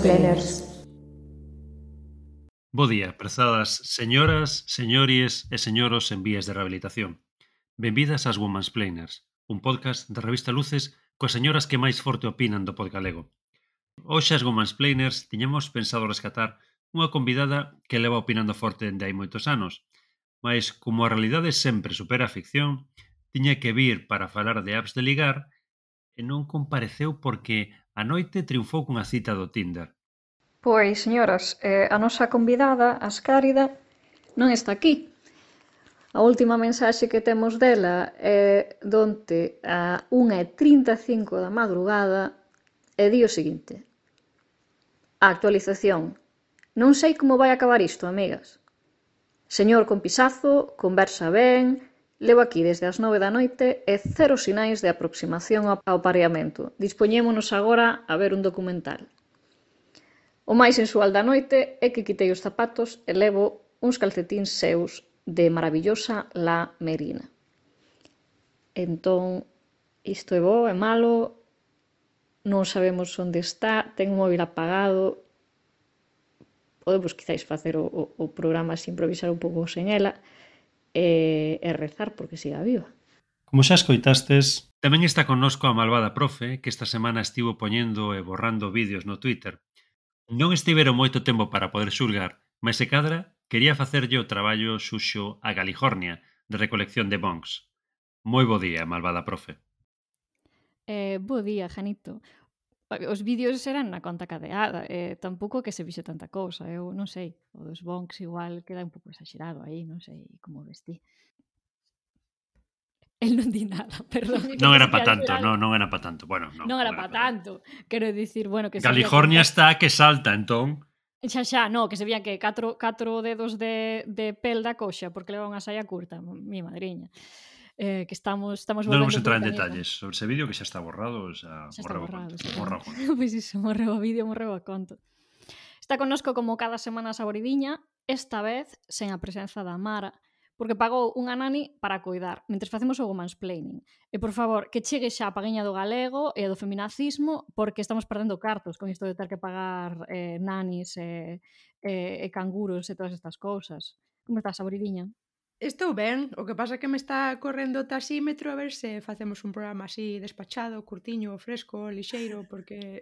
planners. Bo día, prezadas señoras, señories e señoros en vías de rehabilitación. Benvidas ás Women's Planners, un podcast da revista Luces coas señoras que máis forte opinan do podgalego. Hoxe as Women's Planners tiñamos pensado rescatar unha convidada que leva opinando forte dende hai moitos anos, mas como a realidade sempre supera a ficción, tiña que vir para falar de apps de ligar e non compareceu porque A noite triunfou cunha cita do Tinder. Pois, señoras, eh, a nosa convidada, Ascárida, non está aquí. A última mensaxe que temos dela é donte a 1.35 da madrugada e di o seguinte. A actualización. Non sei como vai acabar isto, amigas. Señor con pisazo, conversa ben, Levo aquí desde as nove da noite e cero sinais de aproximación ao pareamento. Dispoñémonos agora a ver un documental. O máis sensual da noite é que quitei os zapatos e levo uns calcetíns seus de maravillosa la merina. Entón, isto é bo, é malo, non sabemos onde está, ten o móvil apagado, podemos quizáis facer o, o, o programa sin improvisar un pouco sen ela, e, e rezar porque siga viva. Como xa escoitastes, tamén está connosco a malvada profe que esta semana estivo poñendo e borrando vídeos no Twitter. Non estiveron moito tempo para poder xulgar, mas se cadra quería facerlle o traballo xuxo a Galihornia de recolección de bongs. Moi bo día, malvada profe. Eh, bo día, Janito. Os vídeos eran na conta cadeada, eh, tampouco que se vixe tanta cousa, eu non sei, o dos bonks igual queda un pouco exagerado aí, non sei como vestí. El non di nada, perdón. Non era para tanto, non, non era para tanto. Bueno, non, non era, era para pa tanto. Quero dicir, bueno, que California que... está que salta, entón. Xa xa, no, que se vían que catro, catro dedos de, de pel da coxa porque leva unha saia curta, mi madriña eh, que estamos estamos Non vamos entrar en detalles sobre ese vídeo que xa está borrado, xa, xa está borrado, o conto. Pois iso, morreu o vídeo, morreu o conto. Está connosco como cada semana Saboridiña, esta vez sen a presenza da Mara, porque pagou unha nani para cuidar, mentre facemos o mansplaining. E, por favor, que chegue xa a pagueña do galego e do feminacismo, porque estamos perdendo cartos con isto de ter que pagar eh, nanis e, eh, e, eh, e canguros e todas estas cousas. Como estás, Saboridiña? Estou ben, o que pasa é que me está correndo o taxímetro a ver se facemos un programa así despachado, curtiño, fresco, lixeiro, porque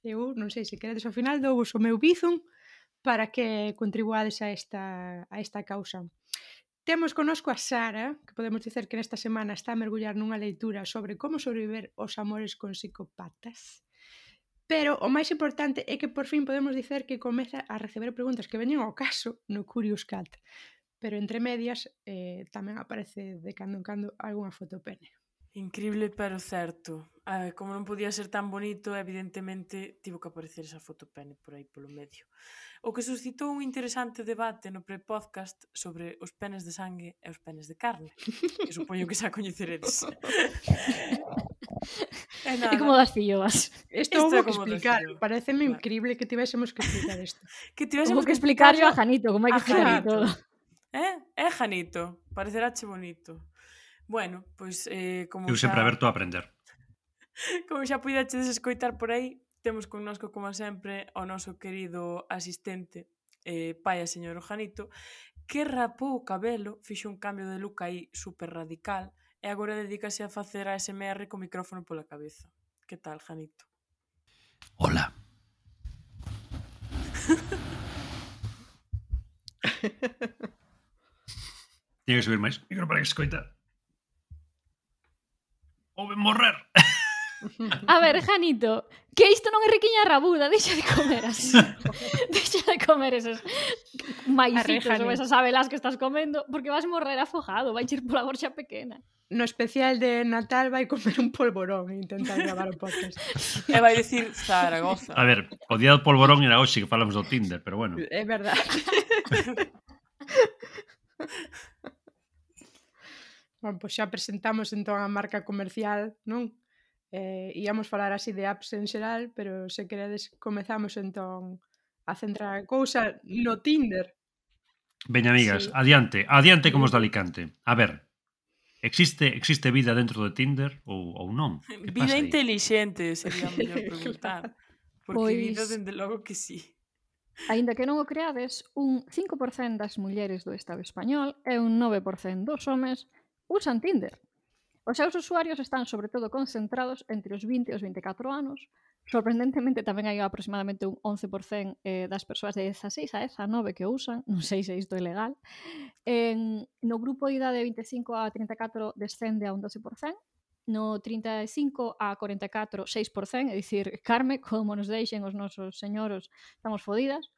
eu non sei se queredes ao final dou o meu bizum para que contribuades a esta, a esta causa. Temos conosco a Sara, que podemos dicer que nesta semana está a mergullar nunha leitura sobre como sobreviver os amores con psicopatas. Pero o máis importante é que por fin podemos dicer que comeza a receber preguntas que veñen ao caso no Curious Cat pero entre medias eh, tamén aparece de cando en cando algunha fotopene. Increíble, pero certo. Ah, como non podía ser tan bonito, evidentemente tivo que aparecer esa fotopene por aí polo medio. O que suscitou un interesante debate no pre-podcast sobre os penes de sangue e os penes de carne. Que supoño que xa coñeceredes. É, nada. é como das filloas. Isto houve que explicar. Pareceme claro. increíble que tivésemos que explicar isto. que tivésemos que, que explicarlo a Janito, como hai que explicar todo. Eh? é Janito, pareceráche bonito. Bueno, pois eh, como Eu sempre xa... aberto a aprender. Como xa puidaches escoitar por aí, temos connosco, como sempre, o noso querido asistente, eh, pai a señor Janito, que rapou o cabelo, fixo un cambio de look aí super radical, e agora dedícase a facer a SMR co micrófono pola cabeza. Que tal, Janito? Hola. Tiene que subir máis micro para que escoita. Ou morrer. A ver, Janito, que isto non é riquiña rabuda, deixa de comer así. deixa de comer esos maicitos ou esas abelas que estás comendo, porque vas morrer afogado, vai ir pola gorxa pequena no especial de Natal vai comer un polvorón e intentar gravar o podcast. e vai dicir Zaragoza. A ver, o día do polvorón era hoxe que falamos do Tinder, pero bueno. É verdade. Bom, pois xa presentamos entón a marca comercial, non? Eh, íamos falar así de apps en xeral, pero se queredes comezamos entón a centrar a cousa no Tinder. Veña, amigas, sí. adiante, adiante como os de Alicante. A ver, existe existe vida dentro de Tinder ou, ou non? Que vida pasa sería mellor preguntar. Porque pois... vida, dende logo que sí. Aínda que non o creades, un 5% das mulleres do Estado español e un 9% dos homes usan Tinder. Os seus usuarios están sobre todo concentrados entre os 20 e os 24 anos. Sorprendentemente tamén hai aproximadamente un 11% eh, das persoas de 16 a 19 que o usan, non sei se isto é legal. En, no grupo de idade de 25 a 34 descende a un 12%, no 35 a 44 6%, é dicir, Carme, como nos deixen os nosos señoros, estamos fodidas.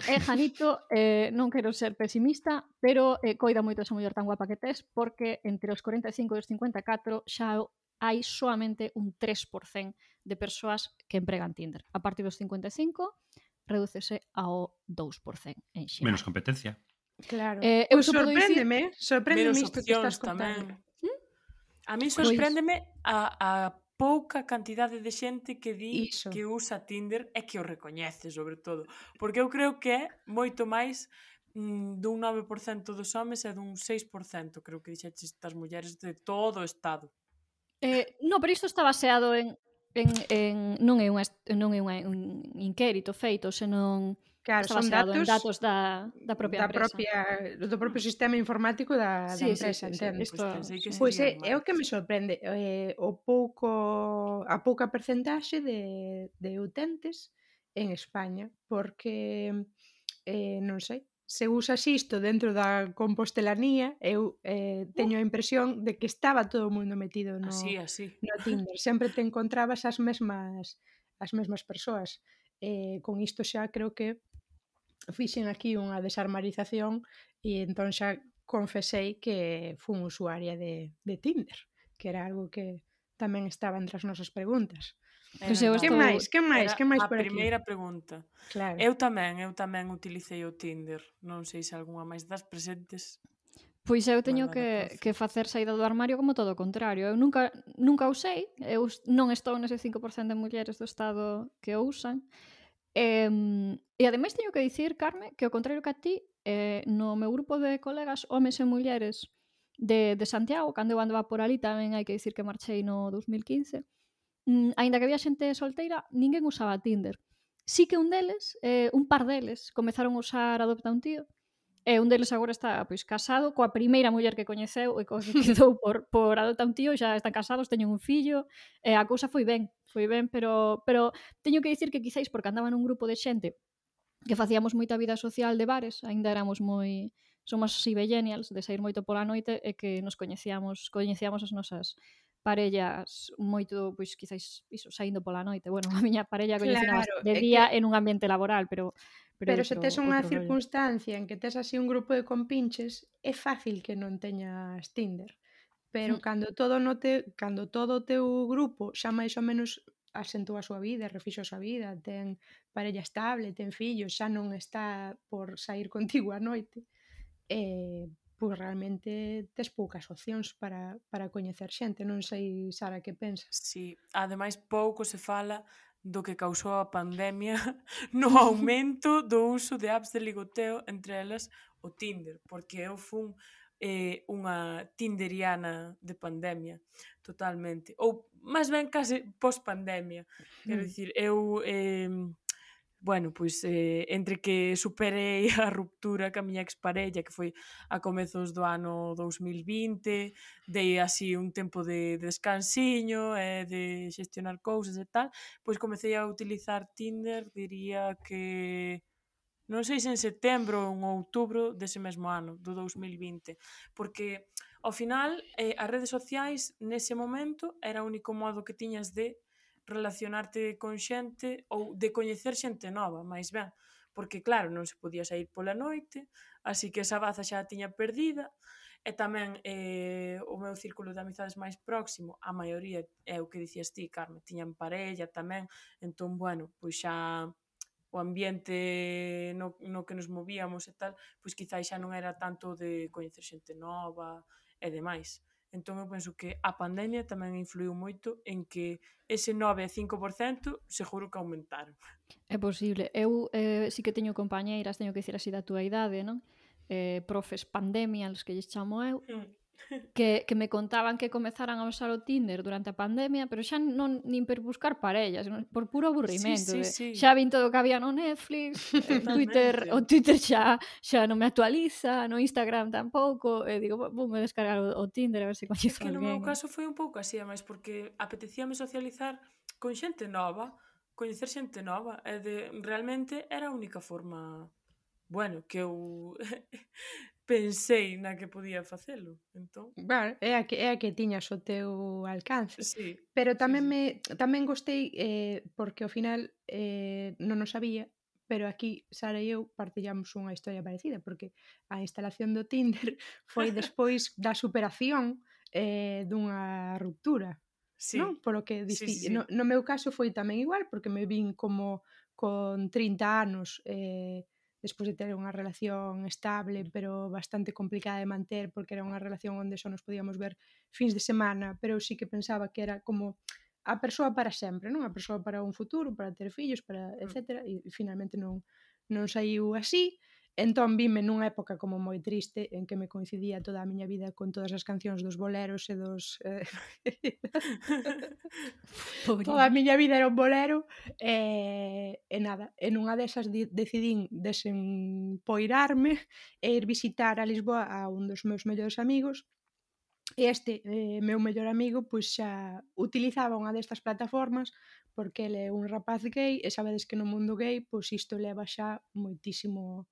E Janito, eh, non quero ser pesimista, pero eh, coida moito esa muller tan guapa que tes, porque entre os 45 e os 54 xa hai soamente un 3% de persoas que empregan Tinder. A partir dos 55 redúcese ao 2% en xeral. Menos competencia. Claro. Eh, eu pois pues sorpréndeme, dicir... sorpréndeme isto que estás contando. Tamén. ¿Hm? A mí pois sorpréndeme a, a pouca cantidade de xente que di Iso. que usa Tinder e que o recoñece, sobre todo. Porque eu creo que é moito máis mm, dun 9% dos homes e dun 6%, creo que dixetes das mulleres de todo o estado. Eh, no, pero isto está baseado en, en, en non é unha non é unha, un inquérito feito, senón Claro, son datos, en datos da, da propia da empresa. Propia, do propio sistema informático da, sí, da empresa, sí, sí, entendo. Sí, sí, pois pues é, é o que me sorprende, eh, o pouco a pouca percentaxe de, de utentes en España, porque eh, non sei, se usas isto dentro da compostelanía, eu eh, teño a impresión de que estaba todo o mundo metido no, así, así. no Tinder. Sempre te encontrabas as mesmas as mesmas persoas. Eh, con isto xa creo que fixen aquí unha desarmarización e entón xa confesei que fun usuaria de, de Tinder, que era algo que tamén estaba entre as nosas preguntas. Era, eu estou... Que máis? Que máis? Que máis por aquí? A primeira pregunta. Claro. Eu tamén, eu tamén utilicei o Tinder. Non sei se algunha máis das presentes. Pois eu teño que, que facer saída do armario como todo o contrario. Eu nunca, nunca usei, eu non estou nese 5% de mulleres do Estado que o usan, E, e ademais teño que dicir, Carme, que ao contrario que a ti, eh, no meu grupo de colegas, homes e mulleres de, de Santiago, cando eu andaba por ali tamén hai que dicir que marchei no 2015, mm, aínda que había xente solteira, ninguén usaba Tinder. Sí que un deles, eh, un par deles, comezaron a usar Adopta un tío, E un deles agora está pois casado coa primeira muller que coñeceu e co que quedou por, por adoptar un tío, xa están casados, teñen un fillo, e a cousa foi ben, foi ben, pero, pero teño que dicir que quizáis porque andaba nun grupo de xente que facíamos moita vida social de bares, aínda éramos moi somos así bellenials de sair moito pola noite e que nos coñecíamos coñecíamos as nosas parellas moito, pois quizáis iso, saindo pola noite. Bueno, a miña parella coñecina claro, de día que... en un ambiente laboral, pero pero, pero outro, se tes unha circunstancia rollo. en que tes así un grupo de compinches, é fácil que non teñas Tinder. Pero mm. cando todo no te, cando todo o teu grupo xa máis ou menos asentou a súa vida, refixo a súa vida, ten parella estable, ten fillos, xa non está por sair contigo a noite. Eh, pois realmente tes poucas opcións para, para coñecer xente, non sei Sara que pensas. Sí, ademais pouco se fala do que causou a pandemia no aumento do uso de apps de ligoteo, entre elas o Tinder, porque eu fun eh, unha tinderiana de pandemia, totalmente. Ou, máis ben, case post-pandemia. Quero mm. dicir, eu... Eh, bueno, pois eh, entre que superei a ruptura ca miña exparella que foi a comezos do ano 2020 dei así un tempo de, descansiño e eh, de xestionar cousas e tal pois comecei a utilizar Tinder diría que non sei se en setembro ou en outubro dese mesmo ano, do 2020, porque ao final eh, as redes sociais nese momento era o único modo que tiñas de relacionarte con xente ou de coñecer xente nova, máis ben, porque claro, non se podía sair pola noite, así que esa baza xa a tiña perdida, e tamén eh, o meu círculo de amizades máis próximo, a maioría é o que dicías ti, Carme, tiñan parella tamén, entón, bueno, pois xa o ambiente no, no que nos movíamos e tal, pois quizáis xa non era tanto de coñecer xente nova e demais. Entón eu penso que a pandemia tamén influiu moito en que ese 9 e 5% seguro que aumentaron. É posible. Eu eh, sí que teño compañeiras, teño que dicir así da túa idade, non? Eh, profes pandemia, os que lles chamo eu, mm que, que me contaban que comezaran a usar o Tinder durante a pandemia, pero xa non nin per buscar parellas, non, por puro aburrimento. Sí, sí, de, sí. Xa vin todo o que había no Netflix, eh, Twitter, o Twitter xa xa non me actualiza, no Instagram tampouco, e digo, vou me descargar o, o Tinder a ver se coñezo alguén. Que no meu caso foi un pouco así, máis porque apetecíame socializar con xente nova, coñecer xente nova, e de realmente era a única forma bueno, que eu pensei na que podía facelo. Entón... Vale, é a que, é a que tiñas o teu alcance. Sí, pero tamén, sí, sí. Me, tamén gostei, eh, porque ao final eh, non o sabía, pero aquí Sara e eu partillamos unha historia parecida, porque a instalación do Tinder foi despois da superación eh, dunha ruptura. Sí. Non? Polo que disti... sí, sí. No, no meu caso foi tamén igual, porque me vin como con 30 anos eh, despois de ter unha relación estable pero bastante complicada de manter porque era unha relación onde só nos podíamos ver fins de semana, pero eu sí que pensaba que era como a persoa para sempre, non? A persoa para un futuro, para ter fillos, para mm. etcétera, e finalmente non non saiu así. Entón vime nunha época como moi triste en que me coincidía toda a miña vida con todas as cancións dos boleros e dos... Eh... toda a miña vida era un bolero e, e nada, en unha desas decidín desempoirarme e ir visitar a Lisboa a un dos meus mellores amigos E este eh, meu mellor amigo pois xa utilizaba unha destas plataformas porque ele é un rapaz gay e sabedes que no mundo gay pois isto leva xa moitísimo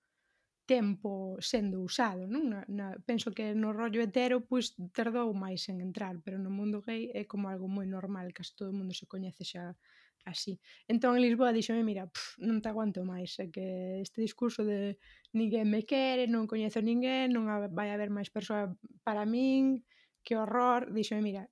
tempo sendo usado, non? Na, na, penso que no rollo hetero pois tardou máis en entrar, pero no mundo gay é como algo moi normal, case todo o mundo se coñece xa así. Entón en Lisboa díxome, mira, pff, non te aguanto máis, é que este discurso de ninguén me quere, non coñezo ninguén, non vai haber máis persoa para min, que horror, díxome, mira,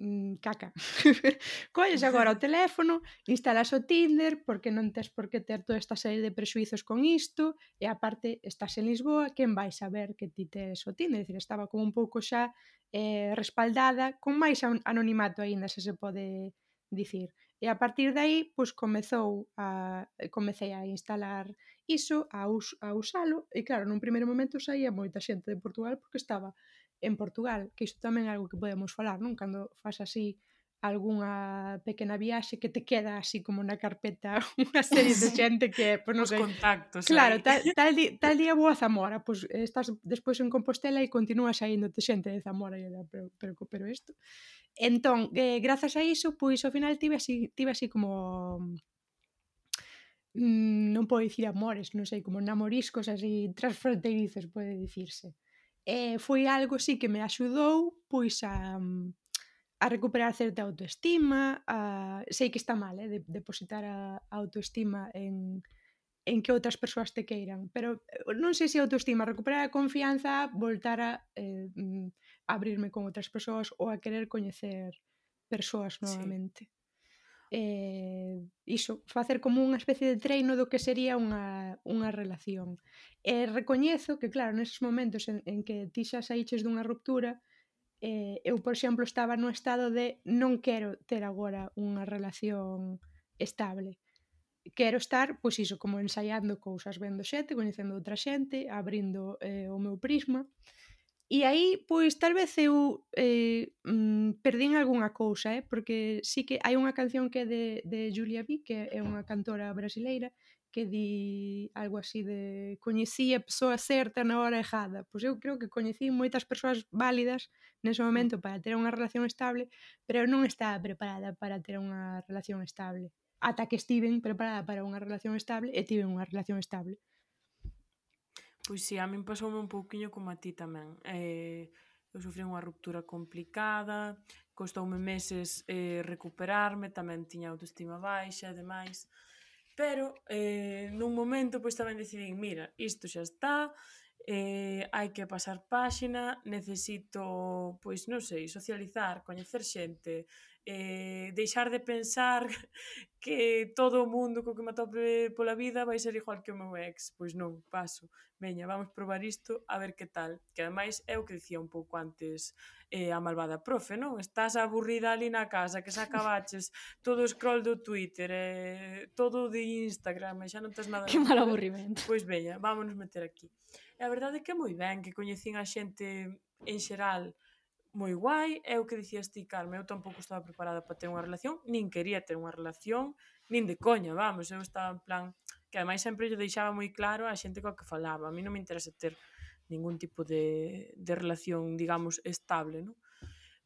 mm, caca. Colles agora o teléfono, instalas o Tinder, porque non tes por que ter toda esta serie de prexuizos con isto, e aparte estás en Lisboa, quen vai saber que ti tes o Tinder? Decir, estaba como un pouco xa eh, respaldada, con máis anonimato aínda se se pode dicir. E a partir de aí, pois comezou a comecei a instalar iso, a, us, a usalo, e claro, nun primeiro momento saía moita xente de Portugal porque estaba en Portugal, que isto tamén é algo que podemos falar, non? Cando fas así algunha pequena viaxe que te queda así como na carpeta unha serie de xente que, pois non Os sei. contactos. Claro, aí. tal, tal, di, tal día vou a Zamora, pois estás despois en Compostela e continúas saíndote xente de Zamora e era, pero, pero, pero isto. Entón, eh, grazas a iso, pois ao final tive así, tive así como mm, non podo dicir amores, non sei, como namoriscos así transfronteirizos pode dicirse eh, foi algo sí que me axudou pois a, mm, a recuperar certa autoestima a, sei que está mal eh, de, depositar a, a autoestima en, en que outras persoas te queiran pero eh, non sei se autoestima recuperar a confianza voltar a, eh, mm, abrirme con outras persoas ou a querer coñecer persoas novamente sí eh, iso, facer como unha especie de treino do que sería unha, unha relación. E recoñezo que, claro, neses momentos en, en que ti xa saíches dunha ruptura, eh, eu, por exemplo, estaba no estado de non quero ter agora unha relación estable. Quero estar, pois iso, como ensaiando cousas, vendo xente, coñecendo outra xente, abrindo eh, o meu prisma, e E aí, pois, tal vez eu eh, mm, perdín algunha cousa, eh? porque sí que hai unha canción que é de, de Julia B, que é unha cantora brasileira, que di algo así de coñecí a persoa certa na hora errada. Pois eu creo que coñecí moitas persoas válidas nese mm. momento para ter unha relación estable, pero non estaba preparada para ter unha relación estable. Ata que estiven preparada para unha relación estable e tive unha relación estable. Pois si, sí, a min pasoume un pouquiño como a ti tamén. Eh, eu sufrí unha ruptura complicada, costoume meses eh, recuperarme, tamén tiña autoestima baixa e demais. Pero eh, nun momento pois tamén decidín, mira, isto xa está, eh, hai que pasar páxina, necesito, pois non sei, socializar, coñecer xente, eh, deixar de pensar que todo o mundo co que me atope pola vida vai ser igual que o meu ex. Pois non, paso. Veña, vamos probar isto a ver que tal. Que ademais é o que dicía un pouco antes eh, a malvada profe, non? Estás aburrida ali na casa, que xa acabaches todo o scroll do Twitter, eh, todo de Instagram, e xa non tens nada... Que mal aburrimento. Pois veña, vámonos meter aquí. E a verdade é que é moi ben que coñecín a xente en xeral, moi guai, é o que dicías ti, Carme, eu tampouco estaba preparada para ter unha relación, nin quería ter unha relación, nin de coña, vamos, eu estaba en plan, que ademais sempre lle deixaba moi claro a xente coa que falaba, a mí non me interesa ter ningún tipo de, de relación, digamos, estable, non?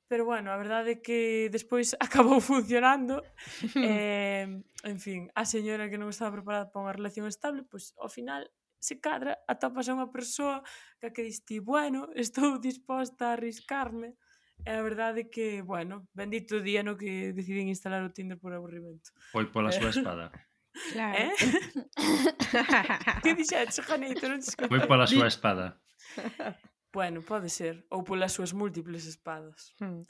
Pero bueno, a verdade é que despois acabou funcionando. eh, en fin, a señora que non estaba preparada para unha relación estable, pois ao final se cadra atopas a unha persoa que que dis ti, bueno, estou disposta a arriscarme. E a verdade que, bueno, bendito día no que deciden instalar o Tinder por aburrimento. Foi pola súa eh, espada. Claro. Eh? que dixeche, Janito? Non Foi pola súa espada. Bueno, pode ser. Ou polas súas múltiples espadas. Hmm.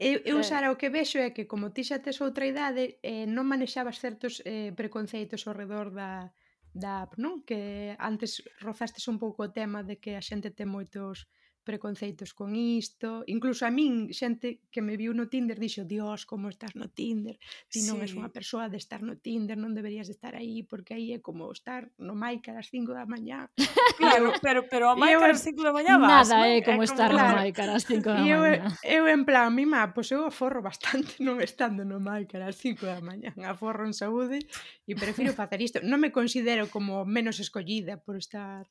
Eu, eu, eh. Sara, o que vexo é que como ti xa tes outra idade, eh, non manexabas certos eh, preconceitos ao redor da, da app, non? Que antes rozastes un pouco o tema de que a xente ten moitos preconceitos con isto, incluso a min xente que me viu no Tinder dixo, "Dios, como estás no Tinder? Ti non sí. és unha persoa de estar no Tinder, non deberías estar aí porque aí é como estar no Maica ás 5 da mañá." Claro, pero pero a Maica ás 5 da mañá vas. Nada, é eh, como, é como estar claro. no Maica ás 5 da mañá. Eu, eu en plan, mi má, pois pues eu aforro bastante non estando no Maica ás 5 da mañá, aforro en saúde e prefiro facer isto. Non me considero como menos escollida por estar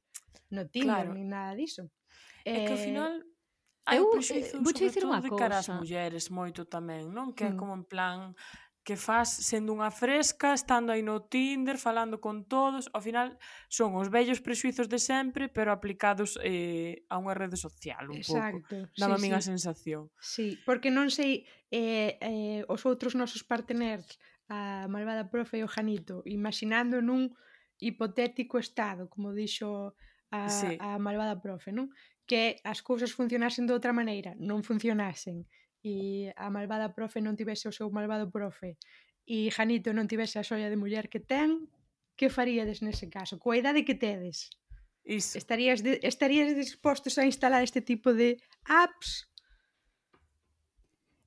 no Tinder claro. ni nada diso. É que ao eh, final hai eu, prexuizos eh, sobre todo de cara ás mulleres moito tamén, non? Que mm. é como en plan que faz sendo unha fresca, estando aí no Tinder, falando con todos, ao final son os vellos prexuizos de sempre, pero aplicados eh, a unha rede social un Exacto, pouco. Dá sí, a sí. sensación. Sí, porque non sei eh, eh, os outros nosos parteners, a malvada profe e o Janito, imaginando nun hipotético estado, como dixo a, sí. a malvada profe, non? que as cousas funcionasen de outra maneira, non funcionasen, e a malvada profe non tivese o seu malvado profe, e Janito non tivese a xoia de muller que ten, que faríades nese caso? Coa idade que tedes? Iso. Estarías, de, estarías dispostos a instalar este tipo de apps?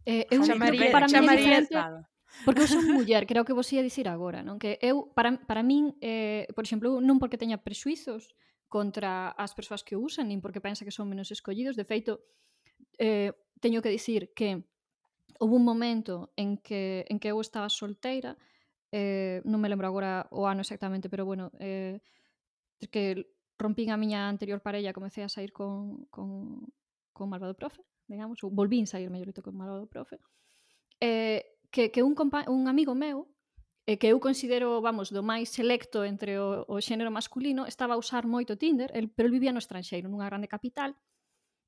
Eh, eu chamaría, para chamaría, chamaría, Porque eu son muller, creo que vos ia dicir agora, non? Que eu, para, para min, eh, por exemplo, non porque teña presuizos, contra as persoas que o usan, nin porque pensa que son menos escollidos. De feito, eh, teño que dicir que houve un momento en que, en que eu estaba solteira, eh, non me lembro agora o ano exactamente, pero bueno, eh, que rompín a miña anterior parella, comecei a sair con, con, con Malvado Profe, digamos, ou volvín sair, mellorito con Malvado Profe, eh, que, que un, compa un amigo meu e que eu considero, vamos, do máis selecto entre o, o xénero masculino, estaba a usar moito Tinder, el, pero el vivía no estranxeiro, nunha grande capital,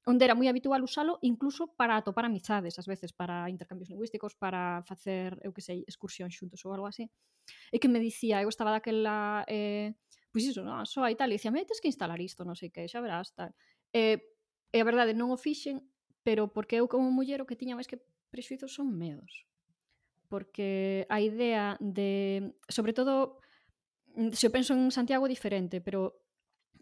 onde era moi habitual usalo incluso para atopar amizades, ás veces para intercambios lingüísticos, para facer, eu que sei, excursión xuntos ou algo así. E que me dicía, eu estaba daquela eh, pois iso, non, só e tal, e dicía, me tens que instalar isto, non sei que, xa verás, tal. E, e a verdade non o fixen, pero porque eu como muller o que tiña máis que prexuizos son medos porque a idea de, sobre todo, mm, se eu penso en Santiago diferente, pero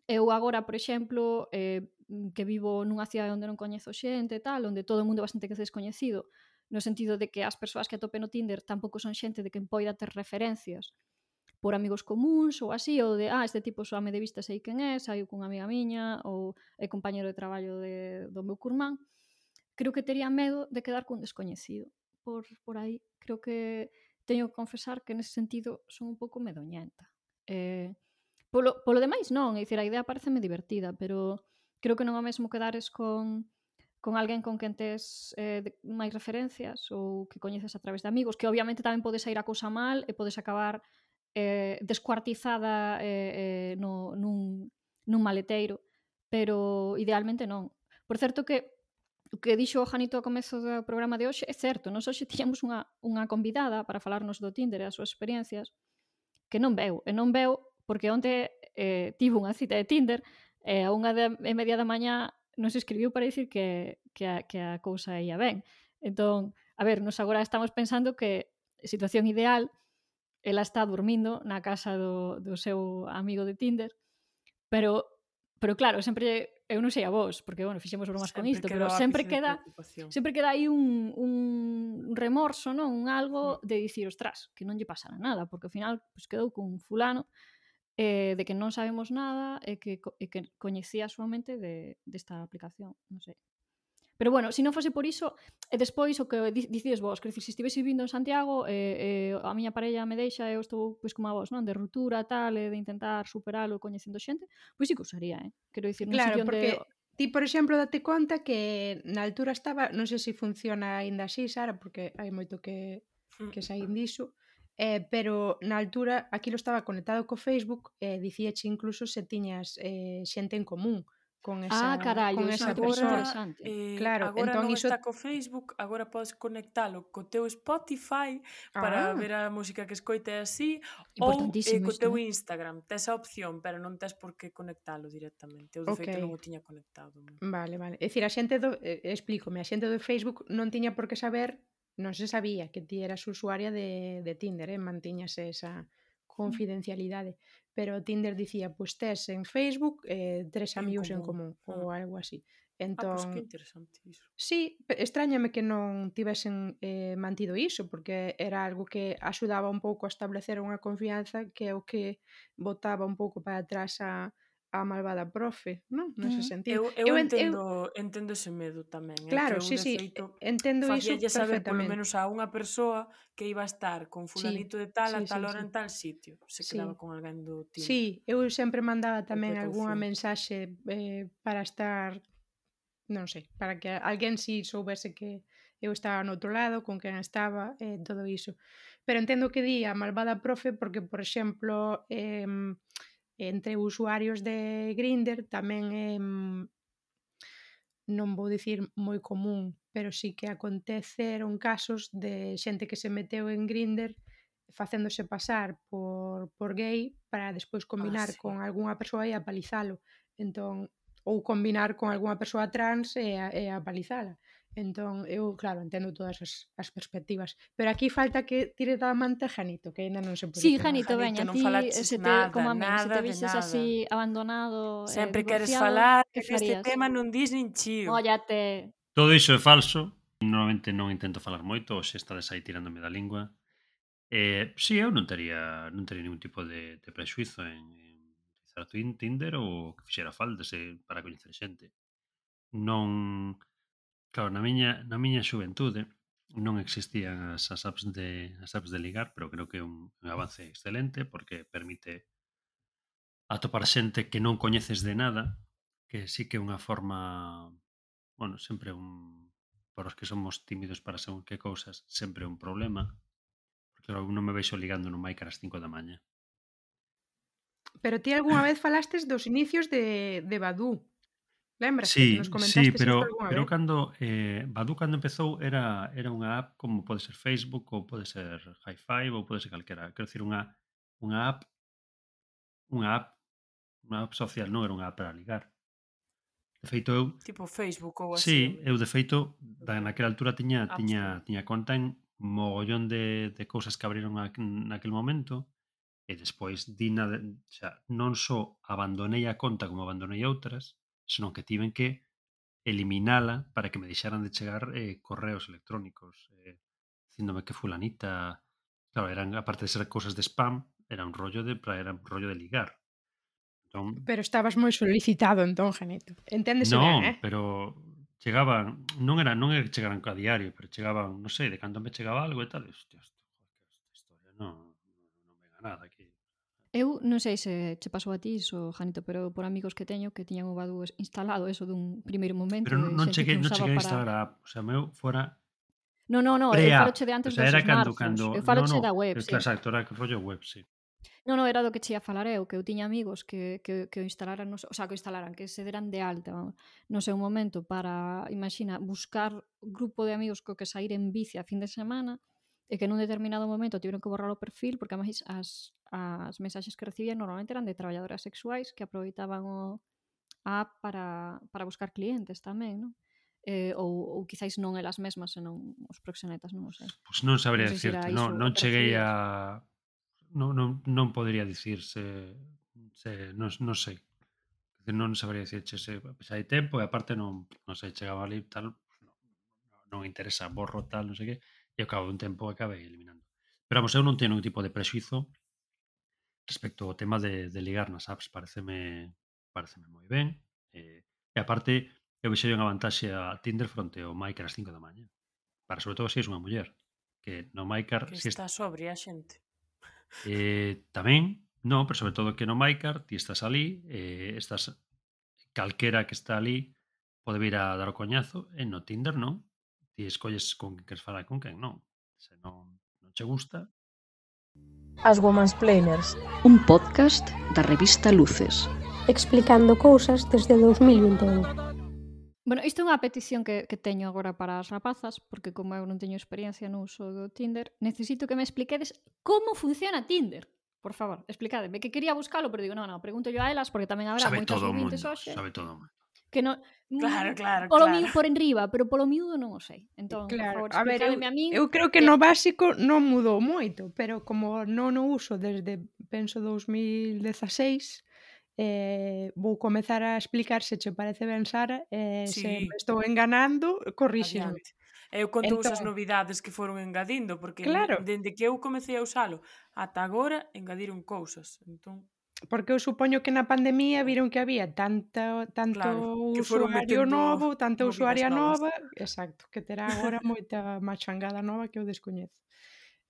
eu agora, por exemplo, eh, mm, que vivo nunha cidade onde non coñezo xente e tal, onde todo o mundo é bastante que descoñecido, no sentido de que as persoas que atope no Tinder tampouco son xente de quen poida ter referencias por amigos comuns ou así, ou de, ah, este tipo soame de vista sei quen é, saiu cunha amiga miña ou é compañero de traballo de, do meu curmán, creo que tería medo de quedar cun descoñecido por, por aí, creo que teño que confesar que nese sentido son un pouco medoñenta. Eh, polo, polo demais non, é dicir, a idea pareceme divertida, pero creo que non é o mesmo quedares con con alguén con quen tes eh, de, máis referencias ou que coñeces a través de amigos, que obviamente tamén podes sair a cousa mal e podes acabar eh, descuartizada eh, eh, no, nun, nun maleteiro, pero idealmente non. Por certo que O que dixo o Janito ao comezo do programa de hoxe é certo. Nos hoxe tiñamos unha, unha convidada para falarnos do Tinder e as súas experiencias que non veu. E non veu porque onte eh, tivo unha cita de Tinder e a unha de, e media da mañá nos escribiu para dicir que, que, a, que a cousa ia ben. Entón, a ver, nos agora estamos pensando que situación ideal ela está dormindo na casa do, do seu amigo de Tinder pero pero claro, sempre eu non sei a vos, porque, bueno, fixemos bromas sempre con isto, pero sempre queda sempre queda aí un, un remorso, non? Un algo de dicir, ostras, que non lle pasara nada, porque ao final pues, quedou con fulano eh, de que non sabemos nada e que, e que coñecía súamente de, desta de aplicación, non sei. Pero bueno, se non fose por iso, e despois o que dicides vos, que se estivese vivindo en Santiago, eh, eh, a miña parella me deixa e eu estou pois como a vos, non? De ruptura, tal, e de intentar superalo coñecendo xente, pois sí que usaría, eh? Quero dicir, non claro, porque... Ti, por exemplo, date conta que na altura estaba, non sei se funciona aínda así, Sara, porque hai moito que, mm. que saín diso, eh, pero na altura aquilo estaba conectado co Facebook e eh, dicíache incluso se tiñas eh, xente en común. Uh con ah, esa, ah, carallo, con esa agora, persoa. Eh, claro, agora entón non iso... está co Facebook, agora podes conectalo co teu Spotify ah. para ver a música que escoite así ou eh, co teu eh? Instagram. Tes a opción, pero non tes por que conectalo directamente. Eu, de okay. feito, non o tiña conectado. Non? Vale, vale. É dicir, a xente do... Eh, explícome, a xente do Facebook non tiña por que saber non se sabía que ti eras usuaria de, de Tinder, eh? mantiñase esa mm. confidencialidade pero Tinder dicía, pois tes en Facebook eh, tres amigos en común, en común ah. ou algo así. Ah, entón, ah, pois que interesante iso. Sí, extrañame que non tivesen eh, mantido iso, porque era algo que axudaba un pouco a establecer unha confianza que é o que botaba un pouco para atrás a, a malvada profe, non? Nese uh sentido. Eu, eu, eu entendo, eu... entendo ese medo tamén. Eh, claro, sí, sí, feito, entendo iso perfectamente. saber polo menos a unha persoa que iba a estar con fulanito sí, de tal sí, a tal sí, hora sí. en tal sitio. Se sí. quedaba con alguén do tipo. Sí, eu sempre mandaba tamén algunha mensaxe eh, para estar, non sei, para que alguén si sí soubese que eu estaba no outro lado, con quen estaba, eh, todo iso. Pero entendo que di a malvada profe porque, por exemplo, eh, entre usuarios de Grindr tamén é mm, non vou dicir moi común, pero sí que aconteceron casos de xente que se meteu en Grindr facéndose pasar por, por gay para despois ah, combinar ah, sí. con algunha persoa e apalizalo. Entón, ou combinar con algunha persoa trans e, e apalizala. Entón, eu, claro, entendo todas as, as perspectivas. Pero aquí falta que tire da manta Janito, que ainda non se pode. Sí, Janito, veña, non ti se te, nada, como a mí, se te vises así abandonado, eh, Sempre eh, queres falar que este tema non dis nin chío. Óllate. Todo iso é falso. Normalmente non intento falar moito, ou se estades aí tirándome da lingua. Eh, si, sí, eu non tería non tería ningún tipo de, de prexuizo en, en utilizar Tinder ou que fixera falta se, para coñecer xente. Non Claro, na miña, na miña xuventude non existían as, as apps de as apps de ligar, pero creo que é un, un avance excelente porque permite atopar xente que non coñeces de nada, que sí que é unha forma, bueno, sempre un para os que somos tímidos para según que cousas, sempre un problema. Porque claro, non me veixo ligando no Maica ás 5 da maña. Pero ti algunha vez falastes dos inicios de, de Badoo. Lembras? Sí, nos comentaste sí, pero, pero vez? cando eh, Badu cando empezou era, era unha app como pode ser Facebook ou pode ser Hi5 ou pode ser calquera. Quero dicir, unha, unha app unha app unha app social, non era unha app para ligar. De feito eu tipo Facebook ou así. Sí, eu de feito da naquela altura tiña apps. tiña tiña conta en mogollón de, de cousas que abriron naquele naquel momento e despois dina, de, xa, non só abandonei a conta como abandonei outras, senón que tiven que eliminala para que me deixaran de chegar eh, correos electrónicos eh, dicíndome que fulanita claro, eran aparte de ser cosas de spam, era un rollo de era un rollo de ligar. Entón, pero estabas moi solicitado entón, Janeto. Enténdese non, ben, eh? pero chegaban, non era non era que chegaran a diario, pero chegaban, non sei, de cando me chegaba algo e tal, hostia, esta historia non, non, non me nada aquí. Eu non sei se che pasou a ti iso, Janito, pero por amigos que teño que tiñan o Badu instalado eso dun primeiro momento. Pero non, non cheguei, non cheguei a instalar a app. O sea, meu fora No, no, no, eu falo che de antes o sea, dos era cando, cando, eu falo no, no, da web, sí. Exacto, era que rollo web, sí. No, no, era do que che ia falar eu, que eu tiña amigos que, que, que o instalaran, no, o sea, que o instalaran, que se deran de alta no seu momento para, imagina, buscar grupo de amigos co que sair en bici a fin de semana e que nun determinado momento tiveron que borrar o perfil porque ademais as as mensaxes que recibían normalmente eran de traballadoras sexuais que aproveitaban o a app para, para buscar clientes tamén, non? Eh, ou, ou quizáis non elas mesmas, senón os proxenetas, non o sei. Pois non sabría non dicirte, non, non cheguei a... Non, non, non podría dicir se, se non, non sei. Non sabría dicirche se, se hai tempo e aparte non, non sei, chegaba ali tal, non, non interesa, borro tal, non sei que, e ao cabo dun tempo acabei eliminando. Pero vamos, eu non teño ningún tipo de prexuizo respecto ao tema de, de ligar nas apps pareceme pareceme moi ben eh, e aparte eu vexo unha vantaxe a Tinder fronte ao Maicar ás 5 da mañá para sobre todo se si és unha muller que no Maicar que si está es... sobria a xente eh, tamén non, pero sobre todo que no Maicar ti estás ali eh, estás calquera que está ali pode vir a dar o coñazo e no Tinder non ti escolles con que queres falar con quen non se non, non che gusta As Womansplainers, un podcast da revista Luces, explicando cousas desde 2021. Bueno, isto é unha petición que, que teño agora para as rapazas, porque como eu non teño experiencia no uso do Tinder, necesito que me expliquedes como funciona Tinder. Por favor, explicademe, que quería buscalo, pero digo, non, non, pregunto yo a elas, porque tamén habrá sabe moitas todo o mundo, hoxe. Sabe todo o mundo que non Claro, claro, polo claro. miúdo por enriba, pero polo miúdo non o sei. Entón, claro. por favor, a ver, eu, a min. Eu creo que no básico non mudou moito, pero como non o uso desde, penso, 2016, eh, vou comezar a explicar se che parece ben, Sara, eh, sí. se me estou enganando, corríxeme. Eu conto entón... as novidades que foron engadindo, porque claro. dende que eu comecei a usalo ata agora engadiron cousas. Entón, porque eu supoño que na pandemia viron que había tanta, tanto claro, usuario novo, tanta usuaria nova, exacto, que terá agora moita machangada nova que eu descoñezo.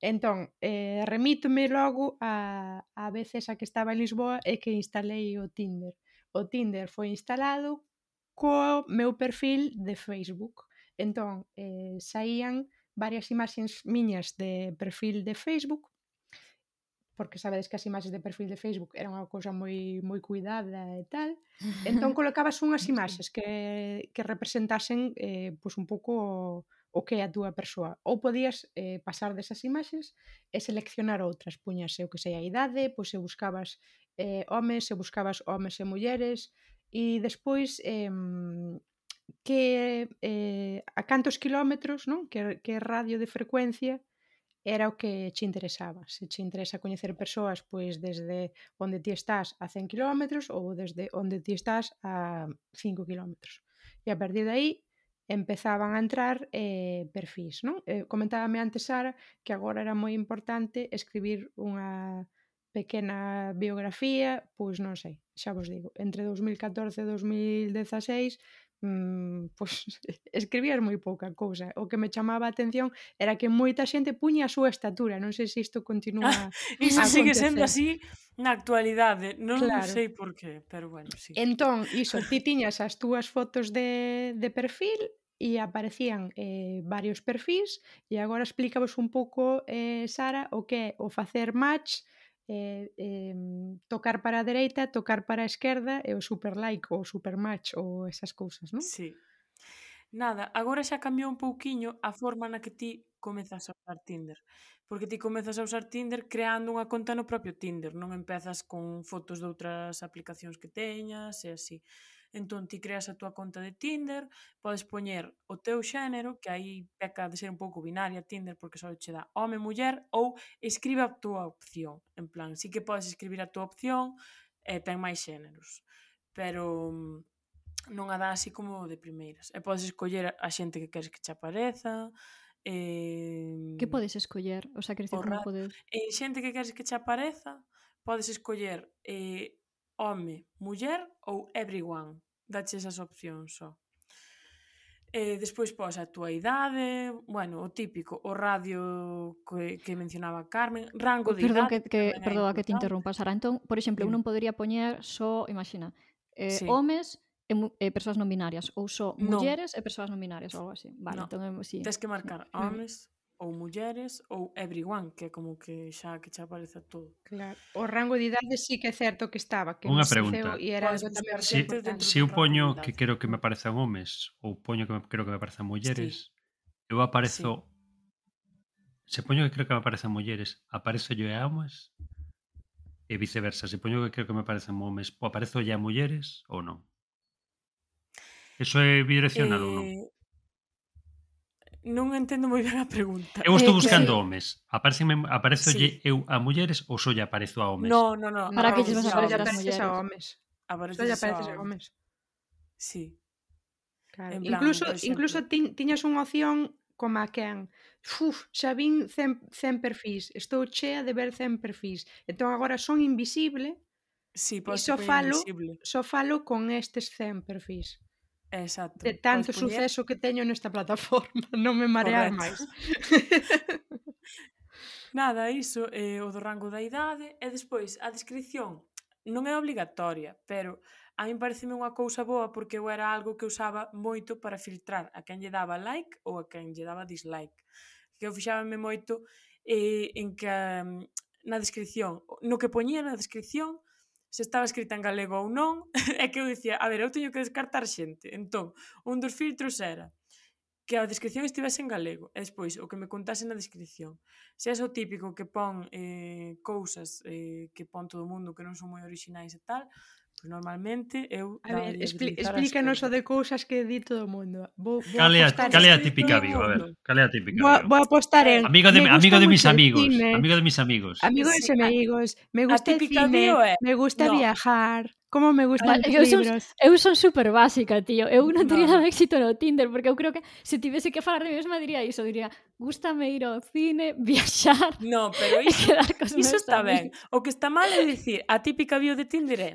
Entón, eh, remítome logo a, a veces a que estaba en Lisboa e que instalei o Tinder. O Tinder foi instalado co meu perfil de Facebook. Entón, eh, saían varias imaxes miñas de perfil de Facebook porque sabedes que as imaxes de perfil de Facebook era unha cousa moi moi cuidada e tal. Entón colocabas unhas imaxes que que representasen eh pois un pouco o, o que é a túa persoa. Ou podías eh, pasar desas imaxes e seleccionar outras. Puñas, eu que sei, a idade, pois se buscabas eh, homes, se buscabas homes e mulleres, e despois eh, que eh, a cantos quilómetros, non? Que, que radio de frecuencia era o que che interesaba. Se che interesa coñecer persoas, pois desde onde ti estás a 100 km ou desde onde ti estás a 5 km. E a partir de aí empezaban a entrar eh, perfis, non? Eh, comentábame antes Sara que agora era moi importante escribir unha pequena biografía, pois non sei, xa vos digo, entre 2014 e 2016 mm, pois, escribías moi pouca cousa. O que me chamaba a atención era que moita xente puña a súa estatura. Non sei se isto continúa ah, Iso sigue sendo así na actualidade. Non claro. sei por qué, pero bueno, sí. Entón, iso, ti tiñas as túas fotos de, de perfil e aparecían eh, varios perfis e agora explícavos un pouco, eh, Sara, o que é o facer match eh, eh, tocar para a dereita, tocar para a esquerda e o super like ou super match ou esas cousas, non? Sí. Nada, agora xa cambiou un pouquiño a forma na que ti comezas a usar Tinder. Porque ti comezas a usar Tinder creando unha conta no propio Tinder, non empezas con fotos de outras aplicacións que teñas e así. Entón ti creas a túa conta de Tinder, podes poñer o teu xénero, que aí peca de ser un pouco binaria Tinder porque só che dá home, muller ou escribe a túa opción. En plan, sí que podes escribir a túa opción e ten máis xéneros. Pero mm, non a dá así como de primeiras. E podes escoller a xente que queres que che apareza, Eh, que podes escoller? O sea, que decir, como podes... Eh, xente que queres que che apareza, podes escoller eh, home, muller ou everyone. Dache esas opcións só. Eh, despois pos a túa idade, bueno, o típico, o radio que, que mencionaba Carmen, rango de perdón, idade... Que, que, perdón, que te interrumpa, Sara. Entón, por exemplo, eu non podría poñer só, imagina, eh, sí. homes e, e persoas non binarias ou só no. mulleres e persoas non binarias ou algo así. Vale, no. entón, eh, sí. Tens que marcar homes, ou mulleres ou everyone, que é como que xa que xa aparece todo. Claro. O rango de idade sí que é certo que estaba. Que Unha pregunta. E era algo tamén se, eu poño que quero que me aparezan homes ou poño que me, quero que me aparezan mulleres, sí. eu aparezo... Sí. Se poño que creo que me aparezan mulleres, aparezo yo a homes? E viceversa, se poño que creo que me aparezan homes, aparezo ya a mulleres ou non? Eso é bidireccional eh... ou non? Eh, non entendo moi ben a pregunta. Eu estou eh, buscando homes. Apareceme, aparezolle sí. eu a mulleres ou só lle aparezo a homes? No, no, no. Para no, que lles vas a aparecer a homes. Só lle apareces a homes. Sí. Claro. En plan, incluso incluso ti, tiñas unha opción como a quen. Uf, xa vin 100, 100 perfis. Estou chea de ver 100 perfis. Entón agora son invisible. Sí, e só falo, invisible. só falo con estes 100 perfis. Exacto. De tanto pois suceso que teño nesta plataforma, non me marear máis. Nada, iso é eh, o do rango da idade e despois a descripción non é obligatoria, pero a mí pareceme unha cousa boa porque eu era algo que usaba moito para filtrar a quen lle daba like ou a quen lle daba dislike. Que eu fixábame moito eh, en que mm, na descripción, no que poñía na descripción, se estaba escrita en galego ou non, é que eu dicía, a ver, eu teño que descartar xente. Entón, un dos filtros era que a descripción estivese en galego, e despois o que me contase na descripción. Se é o típico que pon eh, cousas eh, que pon todo o mundo que non son moi orixinais e tal, Pois normalmente eu... A ver, expli explícanos o de cousas que di todo o mundo. Vou, vou cal, é a, cal é a típica Vigo? A ver, cal é a típica Vou, vou apostar en... Amigo de, amigo de mis amigos. Amigo de mis amigos. Amigo de mis amigos. Me gusta a típica cine, é... me gusta no. viajar. Como me gustan os libros. Eu son super básica, tío. Eu non teria no. nada éxito no Tinder, porque eu creo que se tivese que falar de mesma diría iso, diría, gustame ir ao cine, viaxar. No, pero iso, iso está ben. O que está mal é dicir, a típica bio de Tinder é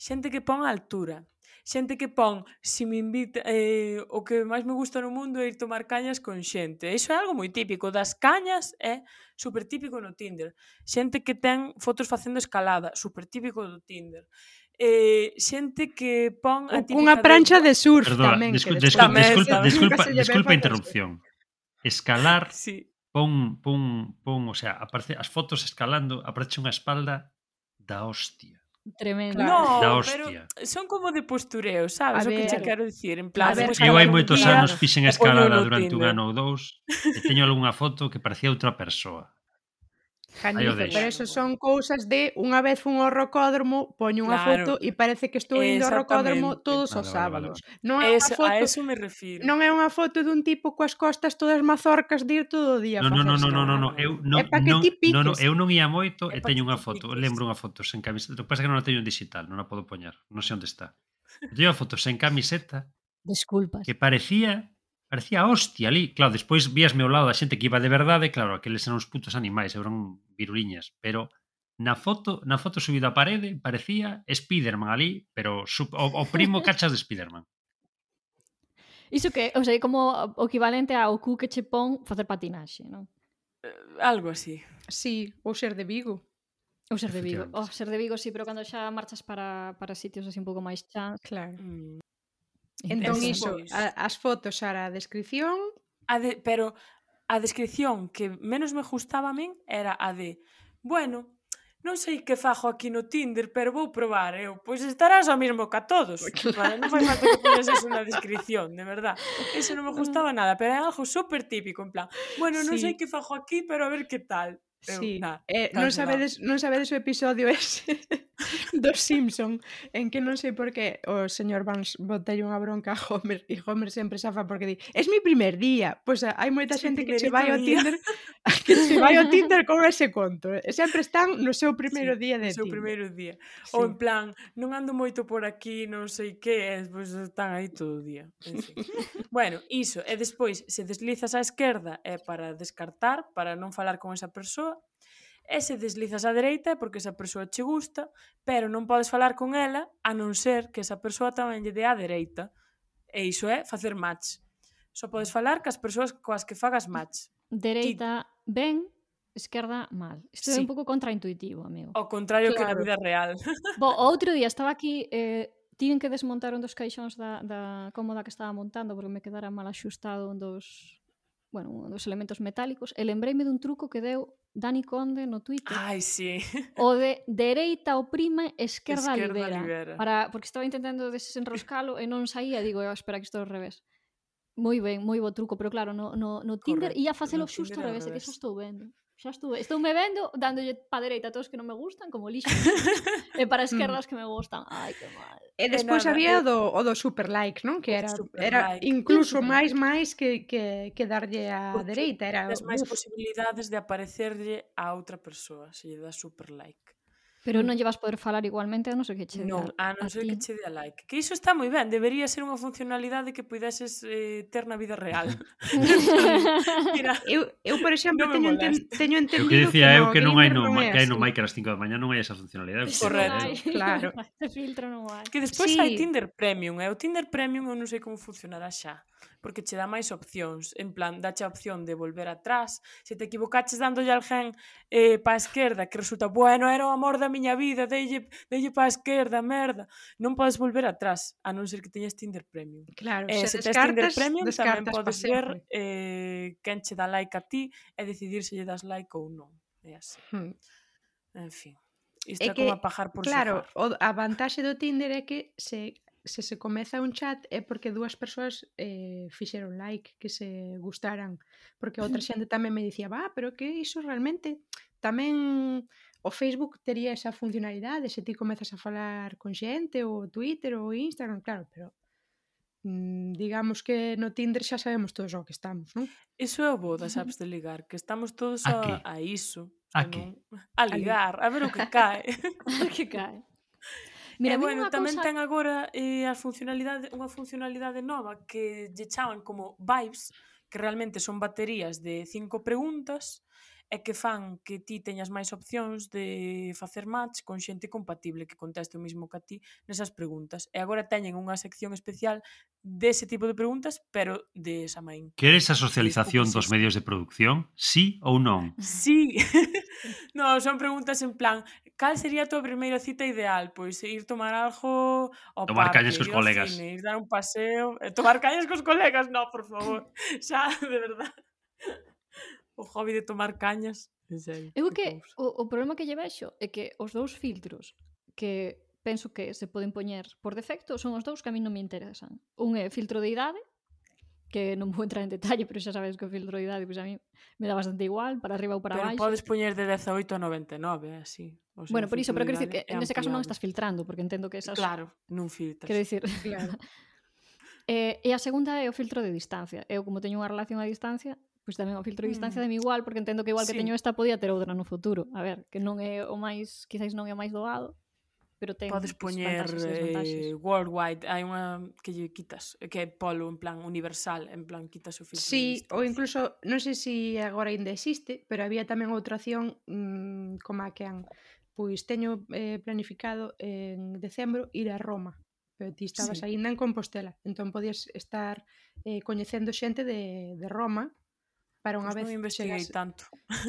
Xente que pon a altura. Xente que pon, se me invita, eh, o que máis me gusta no mundo é ir tomar cañas con xente. Iso é algo moi típico. Das cañas é super típico no Tinder. Xente que ten fotos facendo escalada, super típico do Tinder eh, xente que pon a típica Unha prancha de, de surf Perdona, tamén. Discul discul tamén disculpa, disculpa, disculpa a interrupción. Escalar, sí. pon, pon, pon, o sea, aparece, as fotos escalando, aparece unha espalda da hostia. Tremendo. No, da hostia. pero son como de postureo, sabes? A o que che quero dicir, en plan, ver, eu hai moitos anos fixen escalada no durante un ano ou dous e teño algunha foto que parecía outra persoa. Janife, pero eso son cousas de unha vez fun ao rocódromo, poño unha claro. foto e parece que estou indo ao rocódromo todos vale, os sábados. Vale, vale. Non é eso, foto, a eso me refiro. Non é unha foto dun tipo coas costas todas mazorcas de ir todo o día. Non, non, non, non, non, no, no, eu non, é pa que non, ti non, eu non ia moito e teño unha foto, lembro unha foto sen camiseta. O que pasa que non a teño en digital, non a podo poñer, non sei onde está. Teño unha foto sen camiseta. Desculpas. Que parecía parecía hostia ali. Claro, despois víasme ao lado da xente que iba de verdade, claro, aqueles eran uns putos animais, eran viruliñas, pero na foto, na foto subida á parede parecía Spiderman ali, pero sub, o, o primo cachas de Spiderman. Iso que, o sea, como o equivalente ao cu que che pon facer patinaxe, non? Eh, algo así. Sí, ou ser de Vigo. Ou ser de Vigo. O oh, ser de Vigo, sí, pero cando xa marchas para, para sitios así un pouco máis chans. Claro. Mm. Entón iso, pois. a, as fotos ara a descripción, a de, pero a descripción que menos me gustaba a min era a de, bueno, non sei que fajo aquí no Tinder, pero vou probar, eu, pois estarás ao mesmo ca todos. Pois, claro. Non fai falta que poñas eso na descripción, de verdad. Eso non me ah. gustaba nada, pero é algo super típico, en plan, bueno, non sí. sei que fajo aquí, pero a ver que tal. Sí, eu, na, eh, non sabedes, non sabedes o episodio ese dos Simpson en que non sei por que o señor Vance botelle unha bronca a Homer e Homer sempre safa porque di es mi primer día, pois pues, hai moita xente que se vai ao Tinder que se vai ao Tinder con ese conto e sempre están no seu primeiro sí, día de Tinder. seu primeiro día, sí. ou en plan non ando moito por aquí, non sei que e pois pues, están aí todo o día sí. bueno, iso, e despois se deslizas á esquerda é para descartar, para non falar con esa persoa e se deslizas á dereita é porque esa persoa che gusta, pero non podes falar con ela a non ser que esa persoa tamén lle dé á dereita. E iso é facer match. Só podes falar cas persoas coas que fagas match. Dereita Ti... ben, esquerda mal. Isto sí. é un pouco contraintuitivo, amigo. O contrario claro. que na vida real. Bo, outro día estaba aquí eh, tiven que desmontar un dos caixóns da, da cómoda que estaba montando porque me quedara mal axustado un dos bueno, un dos elementos metálicos e lembrei-me dun truco que deu Dani Conde no Twitter. Ai, sí. O de dereita oprime, esquerda, esquerda libera. libera. Para, porque estaba intentando desenroscalo e non saía, digo, oh, espera que isto é ao revés. Moi ben, moi bo truco, pero claro, no, no, no Tinder Correcto. ia facelo xusto ao revés, revés, que xa estou vendo xa estuve, estoume vendo dándolle pa dereita a todos que non me gustan como lixo e eh, para mm. esquerdas que me gustan. Ai, que mal. Eh, eh, e despois había había do, o do super like, non? Que era super era like. incluso máis máis que que que darlle a Porque dereita, era máis posibilidades de aparecerlle a outra persoa, se lle dá super like. Pero mm. non llevas poder falar igualmente a non ser que che No, a, a non ser que che dea like. Que iso está moi ben, debería ser unha funcionalidade que puideses eh, ter na vida real. Entón, mira, eu, eu, por exemplo, no teño, enten, teño entendido... Que decía que eu que non hai no, que hai no Mike ás 5 da mañá non hai esa funcionalidade. Sí, Correcto, no claro. Ese filtro non hai. Que despois sí. hai Tinder Premium, e eh? o Tinder Premium eu non sei como funcionará xa porque che dá máis opcións, en plan, dache a opción de volver atrás, se te equivocaches dándolle al gen eh, pa esquerda, que resulta, bueno, era o amor da miña vida, deille, deille pa esquerda, merda, non podes volver atrás, a non ser que teñas Tinder Premium. Claro, eh, se, se tes Tinder Premium tamén podes ver eh, quen che dá like a ti e decidir se lle das like ou non. É así. Hmm. En fin. Isto é, que, como a pajar por Claro, sojar. o, a vantaxe do Tinder é que se se se comeza un chat é porque dúas persoas eh, fixeron like, que se gustaran, porque outra xente tamén me dicía, "Va, pero que iso realmente tamén o Facebook tería esa funcionalidade, se ti comezas a falar con xente ou Twitter ou Instagram, claro, pero mm, digamos que no Tinder xa sabemos todos o que estamos, non? Iso é o bo das apps de ligar, que estamos todos a, a, a iso. A, que? Non? a ligar, a, ver o que cae. que cae. Mira, eh, bueno, tamén cosa... ten agora eh, a funcionalidade unha funcionalidade nova que lle chaman como Vibes, que realmente son baterías de cinco preguntas e que fan que ti teñas máis opcións de facer match con xente compatible que conteste o mismo que a ti nesas preguntas. E agora teñen unha sección especial dese tipo de preguntas, pero de esa main. Queres a socialización dos medios de producción? Sí ou non? Sí. no, son preguntas en plan, cal sería a tua primeira cita ideal? Pois ir tomar algo ao tomar parque, calles cos colegas. Cine, ir dar un paseo, eh, tomar calles cos colegas, no, por favor. Xa, de verdade o hobby de tomar cañas. En serio. Eu que cousa. o, o problema que lle vexo é que os dous filtros que penso que se poden poñer por defecto son os dous que a mí non me interesan. Un é filtro de idade, que non vou entrar en detalle, pero xa sabes que o filtro de idade pois pues a mí me dá bastante igual, para arriba ou para pero baixo. Pero podes poñer de 18 a 99, así. O sea, bueno, por iso, pero quero dicir que en ese caso non estás filtrando, porque entendo que esas... Claro, non filtras. Quero dicir... Claro. eh, e a segunda é o filtro de distancia. Eu, como teño unha relación a distancia, pois tamén o filtro de distancia mm. de mi igual, porque entendo que igual sí. que teño esta podía ter outra no futuro. A ver, que non é o máis, quizáis non é o máis doado, pero ten Podes poñer eh, worldwide, hai unha que lle quitas, que é polo en plan universal, en plan quitas o filtro. Sí, ou incluso, non sei se agora ainda existe, pero había tamén outra acción mmm, como a que han pois teño eh, planificado en decembro ir a Roma pero ti estabas sí. aínda en Compostela entón podías estar eh, coñecendo xente de, de Roma para unha pois pues vez non investiguei chegase... tanto.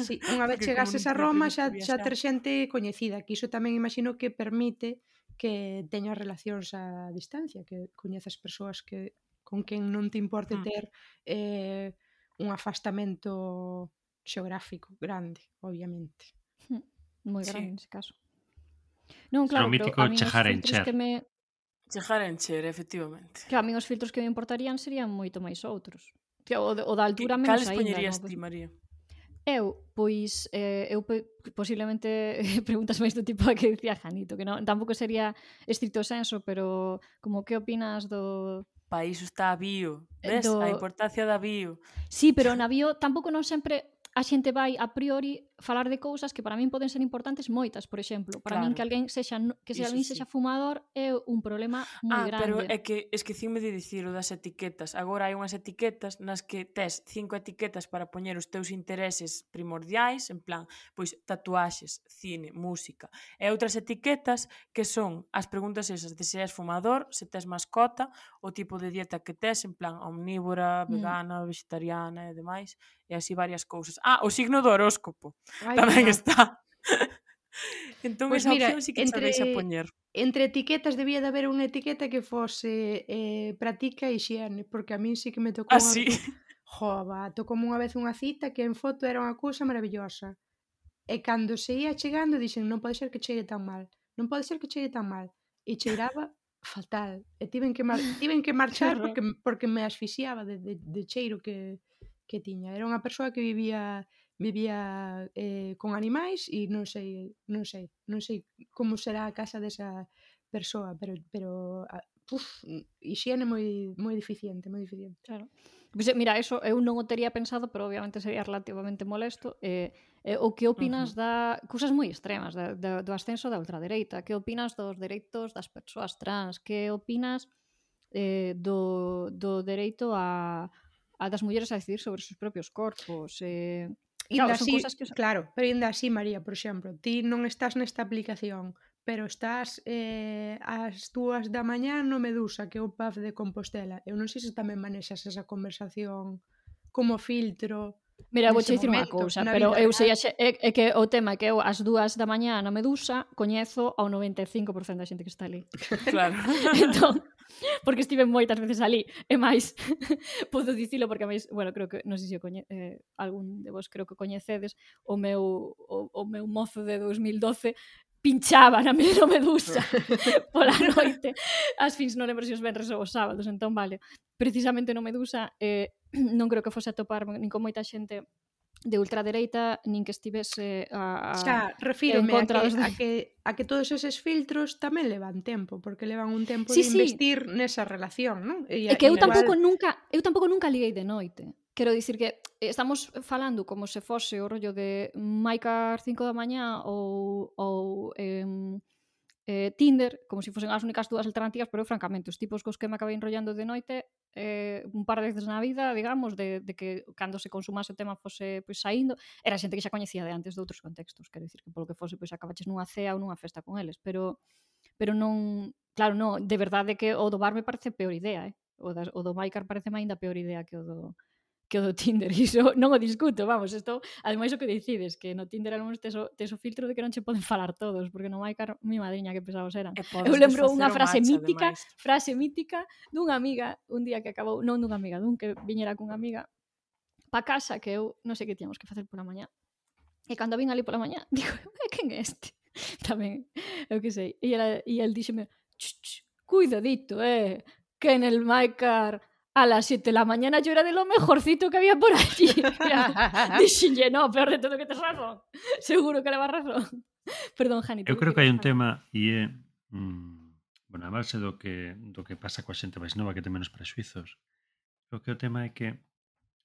Sí, unha vez chegases a Roma xa, xa ter xente coñecida, que iso tamén imagino que permite que teñas relacións a distancia, que coñezas persoas que con quen non te importe mm. ter eh, un afastamento xeográfico grande, obviamente. Hmm, moi grande, sí. nese caso. Non, claro, o mítico pero a chejar encher. Que me... Chejar encher, efectivamente. Que a mí os filtros que me importarían serían moito máis outros. Que o, o da altura que, menos Cales poñerías no? ti, María? Eu, pois, eh, eu posiblemente preguntas máis do tipo a que dicía Janito, que non, tampouco sería estricto senso, pero como que opinas do... Pa iso está a bio, eh, ves? Do... A importancia da bio. Sí, pero na bio tampouco non sempre a xente vai a priori falar de cousas que para min poden ser importantes moitas, por exemplo, para claro. min que alguén sexa que se Iso alguén sexa sí. fumador é un problema moi ah, grande. pero é que esquecíme de dicir o das etiquetas. Agora hai unhas etiquetas nas que tes cinco etiquetas para poñer os teus intereses primordiais, en plan, pois tatuaxes, cine, música. E outras etiquetas que son as preguntas esas de se és fumador, se tes mascota, o tipo de dieta que tes, en plan omnívora, mm. vegana, mm. vegetariana e demais, e así varias cousas. Ah, o signo do horóscopo. Ai, tamén no. está. entón pues esa mira, opción sí que entre, a poñer. Entre etiquetas debía de haber unha etiqueta que fose eh, pratica e higiene, porque a min sí que me tocou... Ah, sí? Jova, tocou unha vez unha cita que en foto era unha cousa maravillosa. E cando se ia chegando dixen non pode ser que chegue tan mal, non pode ser que chegue tan mal. E cheiraba fatal. E tiven que, mar tiven que marchar porque, porque me asfixiaba de, de, de cheiro que, que tiña. Era unha persoa que vivía vivía eh, con animais e non sei, non sei, non sei como será a casa desa persoa, pero pero a, puf, hixiene moi moi deficiente, moi deficiente. Claro. Pois, mira, eso eh, eu non o tería pensado, pero obviamente sería relativamente molesto. Eh, eh o que opinas uh -huh. da cousas moi extremas da, da, do ascenso da ultradereita? Que opinas dos dereitos das persoas trans? Que opinas eh, do, do dereito a, a das mulleres a decidir sobre os seus propios corpos? Eh, Claro, así, cosas que... claro, pero ainda así, María, por exemplo, ti non estás nesta aplicación, pero estás eh, ás dúas da mañá no Medusa, que é o pub de Compostela. Eu non sei se tamén manexas esa conversación como filtro. Mira, vou che dicir unha cousa, pero vida, eu sei é, é que o tema é que eu ás dúas da mañá na Medusa coñezo ao 95% da xente que está ali. Claro. entón, porque estive moitas veces ali, e máis podo dicilo porque máis, bueno, creo que non sei se o coñe, eh, algún de vos creo que coñecedes o meu o, o meu mozo de 2012 pinchaba na mesma medusa pola noite. As fins non lembro se os venres ou os sábados, entón vale. Precisamente no medusa eh, non creo que fose atoparme nin con moita xente de ultradereita nin que estivese a, a Xa, refírome a que, de... a, que, a que todos eses filtros tamén levan tempo, porque levan un tempo sí, de investir sí. nesa relación, non? E, e que eu tampouco igual... nunca, eu tampouco nunca liguei de noite. Quero dicir que eh, estamos falando como se fose o rollo de Maicar 5 da mañá ou, ou eh, eh, Tinder, como se si fosen as únicas dúas alternativas, pero eu, francamente, os tipos cos que me acabei enrollando de noite eh, un par de veces na vida, digamos, de, de que cando se consumase o tema fose pois, saindo, era xente que xa coñecía de antes de outros contextos, quero dicir que polo que fose, pois acabaches nunha cea ou nunha festa con eles, pero pero non, claro, non, de verdade que o do bar me parece peor idea, eh? o, das, o do Maicar parece má ainda peor idea que o do que o do Tinder, iso non o discuto, vamos, isto, ademais o que decides, que no Tinder algúns tes o, tes o filtro de que non che poden falar todos, porque non hai car... mi madriña que pesados eran. Eu lembro unha frase macho, mítica, ademais. frase mítica dunha amiga, un día que acabou, non dunha amiga, dun que viñera cunha amiga, pa casa que eu non sei que tiñamos que facer pola mañá. E cando vin ali pola mañá, digo, é quen é este? Tamén, eu que sei. E, ela, e el díxeme, cuidadito, eh, que en el my car a las 7 de la mañana yo era de lo mejorcito que había por allí. Dixenlle, no, peor de todo que te razón. Seguro que le vas razón. Perdón, Jani. Eu creo que, que hai un tema e é mm, bueno, a base do que, do que pasa coa xente máis nova que ten menos prexuizos. Creo que o tema é que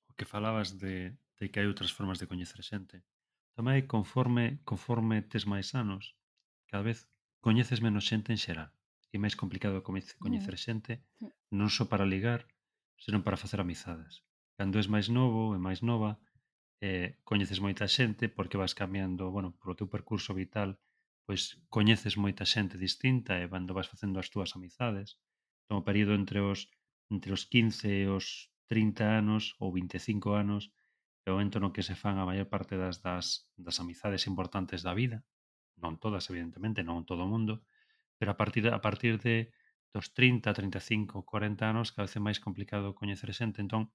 o que falabas de, de que hai outras formas de coñecer xente. Tamén conforme conforme tes máis anos, cada vez coñeces menos xente en xeral. E máis complicado mm. coñecer xente non só para ligar, senón para facer amizades. Cando és máis novo e máis nova, eh, coñeces moita xente porque vas cambiando, bueno, polo teu percurso vital, pois coñeces moita xente distinta e cando vas facendo as túas amizades. Então, o período entre os entre os 15 e os 30 anos ou 25 anos é o momento no que se fan a maior parte das, das, das amizades importantes da vida. Non todas, evidentemente, non todo o mundo, pero a partir, a partir de dos 30, 35, 40 anos, cada vez é máis complicado coñecer xente. Entón,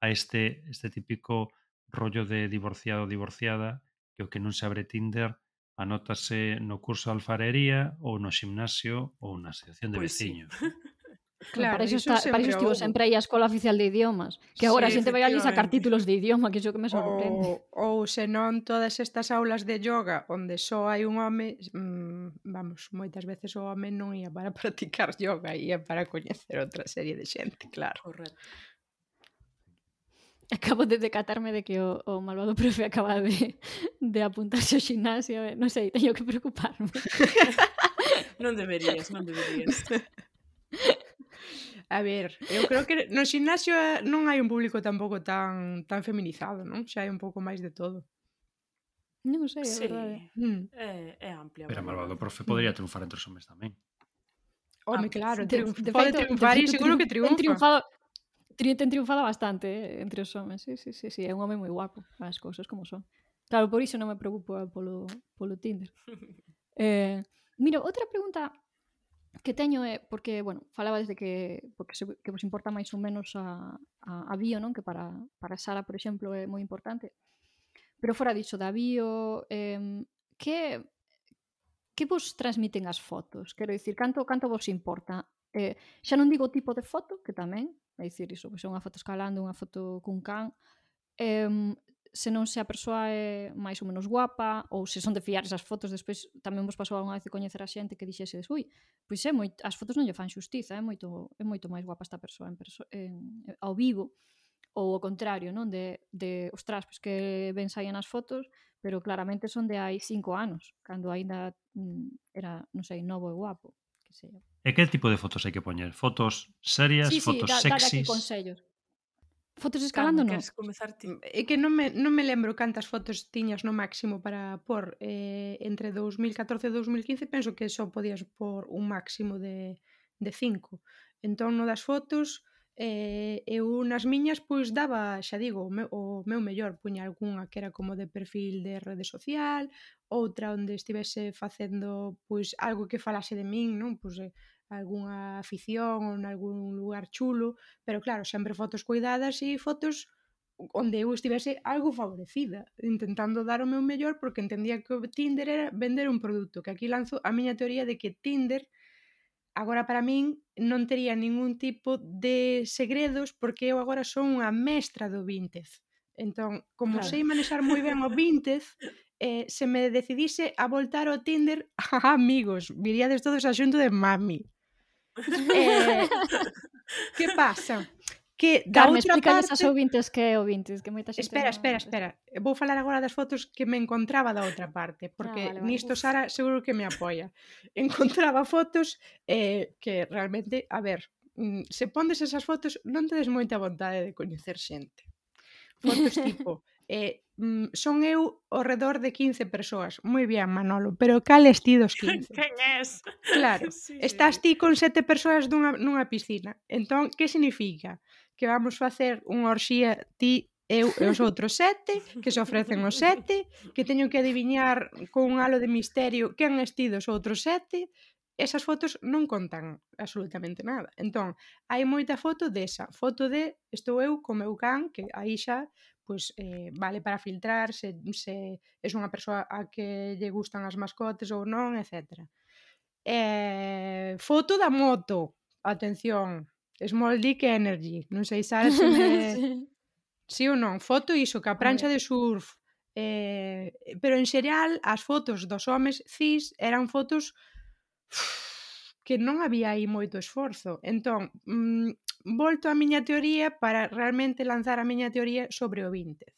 a este, este típico rollo de divorciado divorciada, que o que non se abre Tinder anótase no curso de alfarería ou no ximnasio ou na asociación de pois pues veciños. Sí. Claro, para iso, está, para iso estivo sempre aí a Escola Oficial de Idiomas Que agora sí, a xente vai ali sacar títulos de idioma Que iso que me sorprende. Ou, ou senón todas estas aulas de yoga Onde só hai un home mmm, Vamos, moitas veces o home non ia para practicar yoga Ia para coñecer outra serie de xente, claro. Correcto. Acabo de decatarme de que o, o malvado profe acaba de, de apuntarse ao xinasio eh, Non sei, teño que preocuparme. Non deberías, non deberías. A ver, eu creo que no ximnasio eh, non hai un público tampouco tan tan feminizado, non? Xa hai un pouco máis de todo. Non sei, sí. verdade. Mm. É, é amplia. Pero malvado profe podría mm. triunfar entre os homens tamén. Home, ah, claro, de, triunf, de pode feito, triunfar e seguro que triunfa. Ten triunfado, ten triunfado bastante eh, entre os homens, sí, sí, sí, sí, é un home moi guapo, as cousas como son. Claro, por iso non me preocupo polo, polo Tinder. Eh, mira, outra pregunta que teño é, porque, bueno, falaba desde que, porque se, que vos importa máis ou menos a, a, a bio, non? Que para, para Sara, por exemplo, é moi importante. Pero fora dicho da bio, eh, que, que vos transmiten as fotos? Quero dicir, canto, canto vos importa? Eh, xa non digo o tipo de foto, que tamén, é dicir, iso, que son unha foto escalando, unha foto cun can, eh, se non se a persoa é máis ou menos guapa ou se son de fiar esas fotos despois tamén vos pasou unha vez de coñecer a xente que dixese ui, pois é moito, as fotos non lle fan xustiza é moito, é moito máis guapa esta persoa en perso en, ao vivo ou ao contrario, non? De, de ostras, pois que ben saían as fotos pero claramente son de hai cinco anos cando aínda mm, era, non sei, novo e guapo que sei. E que tipo de fotos hai que poñer? Fotos serias, sí, sí, fotos da, sexys? Sí, consellos. Fotos escalando non? comezar ti? Mm, é que non me, non me lembro cantas fotos tiñas no máximo para por eh, entre 2014 e 2015 penso que só podías por un máximo de, de cinco entón no das fotos eh, eu nas miñas pois daba, xa digo, o meu, o meu mellor puña algunha que era como de perfil de rede social outra onde estivese facendo pois algo que falase de min non? Pois, eh, algunha afición ou nalgún lugar chulo, pero claro, sempre fotos cuidadas e fotos onde eu estivese algo favorecida, intentando dar o meu mellor porque entendía que o Tinder era vender un produto, que aquí lanzo a miña teoría de que Tinder agora para min non tería ningún tipo de segredos porque eu agora son unha mestra do Vintez. Entón, como claro. sei manexar moi ben o Vintez, eh, se me decidise a voltar ao Tinder, amigos, viríades todos a xunto de mami. Eh, que pasa? Que da Carme, outra parte... as ouvintes que é ouvintes, que moita xente... Espera, espera, espera. Vou falar agora das fotos que me encontraba da outra parte, ah, porque ah, vale, vale. nisto Sara seguro que me apoia. Encontraba fotos eh, que realmente, a ver, mm, se pondes esas fotos non tedes moita vontade de coñecer xente. Fotos tipo, eh, mm, son eu ao redor de 15 persoas. Moi bien, Manolo, pero cales ti dos 15? Quen es? Claro, sí. estás ti con sete persoas dunha, nunha piscina. Entón, que significa? Que vamos facer unha orxía ti eu e os outros sete, que se ofrecen os sete, que teño que adiviñar con un halo de misterio quen estido os outros sete, esas fotos non contan absolutamente nada. Entón, hai moita foto desa, foto de estou eu co meu can, que aí xa pois eh, vale para filtrar se, se es unha persoa a que lle gustan as mascotes ou non, etc. Eh, foto da moto, atención, Small Dick Energy, non sei sabes se me... sí ou non, foto iso, que a prancha de surf, eh, pero en xeral as fotos dos homes cis eran fotos que non había aí moito esforzo. Entón, mm, volto á miña teoría para realmente lanzar a miña teoría sobre o Vinted.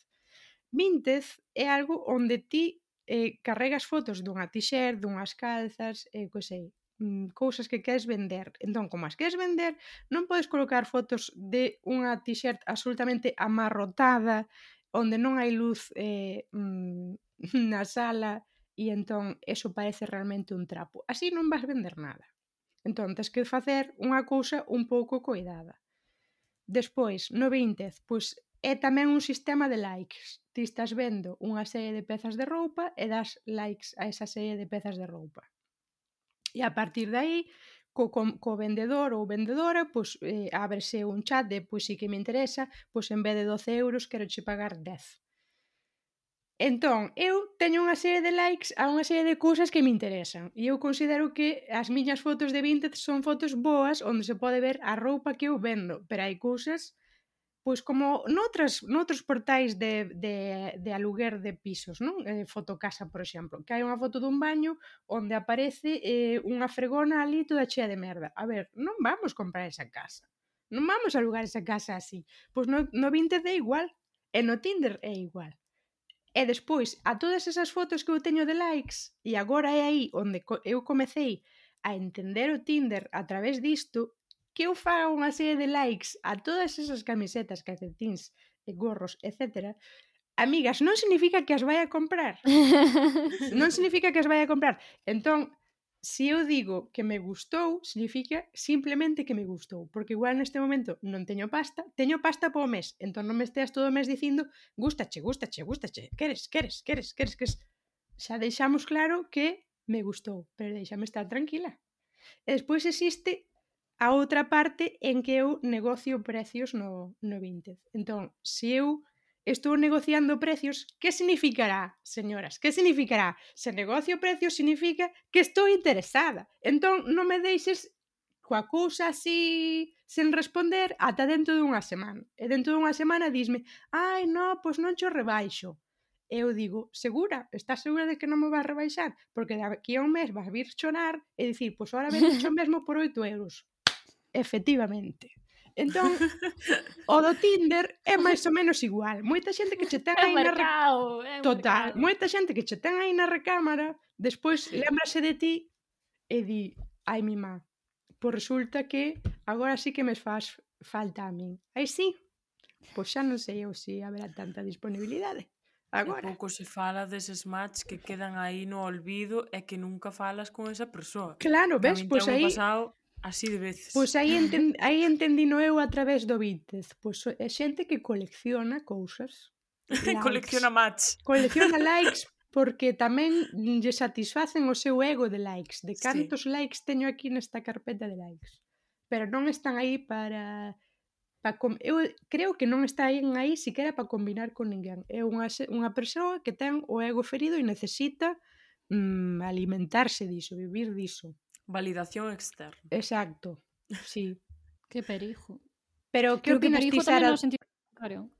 Vinted é algo onde ti eh, carregas fotos dunha t-shirt, dunhas calzas, eh, que sei, mm, cousas que queres vender. Entón, como as queres vender, non podes colocar fotos de unha t-shirt absolutamente amarrotada, onde non hai luz eh, mm, na sala, e entón eso parece realmente un trapo. Así non vas vender nada. Entón, tens que facer unha cousa un pouco coidada. Despois, no 20, pois é tamén un sistema de likes. Ti estás vendo unha serie de pezas de roupa e das likes a esa serie de pezas de roupa. E a partir de aí, co, co, co vendedor ou vendedora, pois, eh, ábrese un chat de, pois, si que me interesa, pois, en vez de 12 euros, quero che pagar 10 Entón, eu teño unha serie de likes a unha serie de cousas que me interesan e eu considero que as miñas fotos de Vinted son fotos boas onde se pode ver a roupa que eu vendo, pero hai cousas pois como noutras, noutros portais de, de, de aluguer de pisos, non? Eh, fotocasa, por exemplo, que hai unha foto dun baño onde aparece eh, unha fregona ali toda chea de merda. A ver, non vamos comprar esa casa. Non vamos a alugar esa casa así. Pois no, no Vinted é igual, e no Tinder é igual. E despois, a todas esas fotos que eu teño de likes, e agora é aí onde eu comecei a entender o Tinder a través disto, que eu faga unha serie de likes a todas esas camisetas, calcetins, gorros, etc. Amigas, non significa que as vai a comprar. non significa que as vai a comprar. Entón, se eu digo que me gustou, significa simplemente que me gustou, porque igual neste momento non teño pasta, teño pasta po mes, entón non me esteas todo o mes dicindo gustache, gustache, gustache, queres, queres, queres, queres, queres. Xa deixamos claro que me gustou, pero deixame estar tranquila. E despois existe a outra parte en que eu negocio precios no, no Vinted. Entón, se eu estou negociando precios, que significará, señoras? Que significará? Se negocio precios significa que estou interesada. Entón, non me deixes coa cousa así sen responder ata dentro dunha semana. E dentro dunha semana disme, ai, no, pois non cho rebaixo. E eu digo, segura? Estás segura de que non me vas rebaixar? Porque daqui a un mes vas vir chorar e dicir, pois ahora vendo cho mesmo por 8 euros. Efectivamente. Entón, o do Tinder é máis ou menos igual. Moita xente que che ten aí na recámara... Total, moita xente que che ten aí na recámara, despois lembrase de ti e di, ai mi má, pois resulta que agora sí que me faz falta a min. Aí sí, pois xa non sei eu se si haberá tanta disponibilidade. Agora. E pouco se fala deses match que quedan aí no olvido e que nunca falas con esa persoa. Claro, ves, pois aí pasado así de veces. Pois aí, enten, aí entendino eu a través do Vinted. Pois é xente que colecciona cousas. colecciona match. Colecciona likes porque tamén lle satisfacen o seu ego de likes, de cantos sí. likes teño aquí nesta carpeta de likes. Pero non están aí para para eu creo que non está aí aí siquera para combinar con ninguén. É unha unha persoa que ten o ego ferido e necesita mm, alimentarse diso, vivir diso. Validación externa. Exacto, sí. Qué perijo. Pero que opinas ti, Sara? No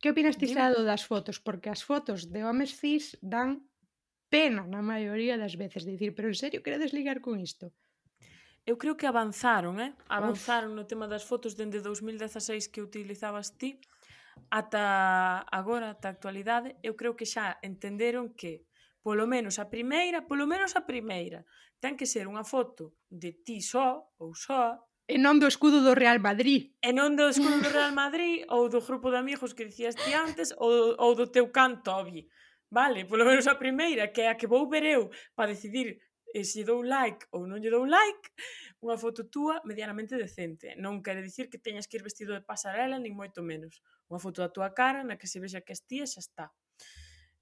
Que opinas ti, Sara, do das fotos? Porque as fotos de homes cis dan pena na maioría das veces. De dicir, pero en serio queredes ligar con isto? Eu creo que avanzaron, eh? Avanzaron Uf. no tema das fotos dende 2016 que utilizabas ti ata agora, ata a actualidade. Eu creo que xa entenderon que polo menos a primeira, polo menos a primeira, ten que ser unha foto de ti só ou só, E non do escudo do Real Madrid. E non do escudo do Real Madrid ou do grupo de amigos que dicías ti antes ou, ou do teu can Tobi. Vale, polo menos a primeira, que é a que vou ver eu para decidir e se dou like ou non lle dou like, unha foto túa medianamente decente. Non quere dicir que teñas que ir vestido de pasarela, nin moito menos. Unha foto da túa cara na que se vexa que es ti e xa está.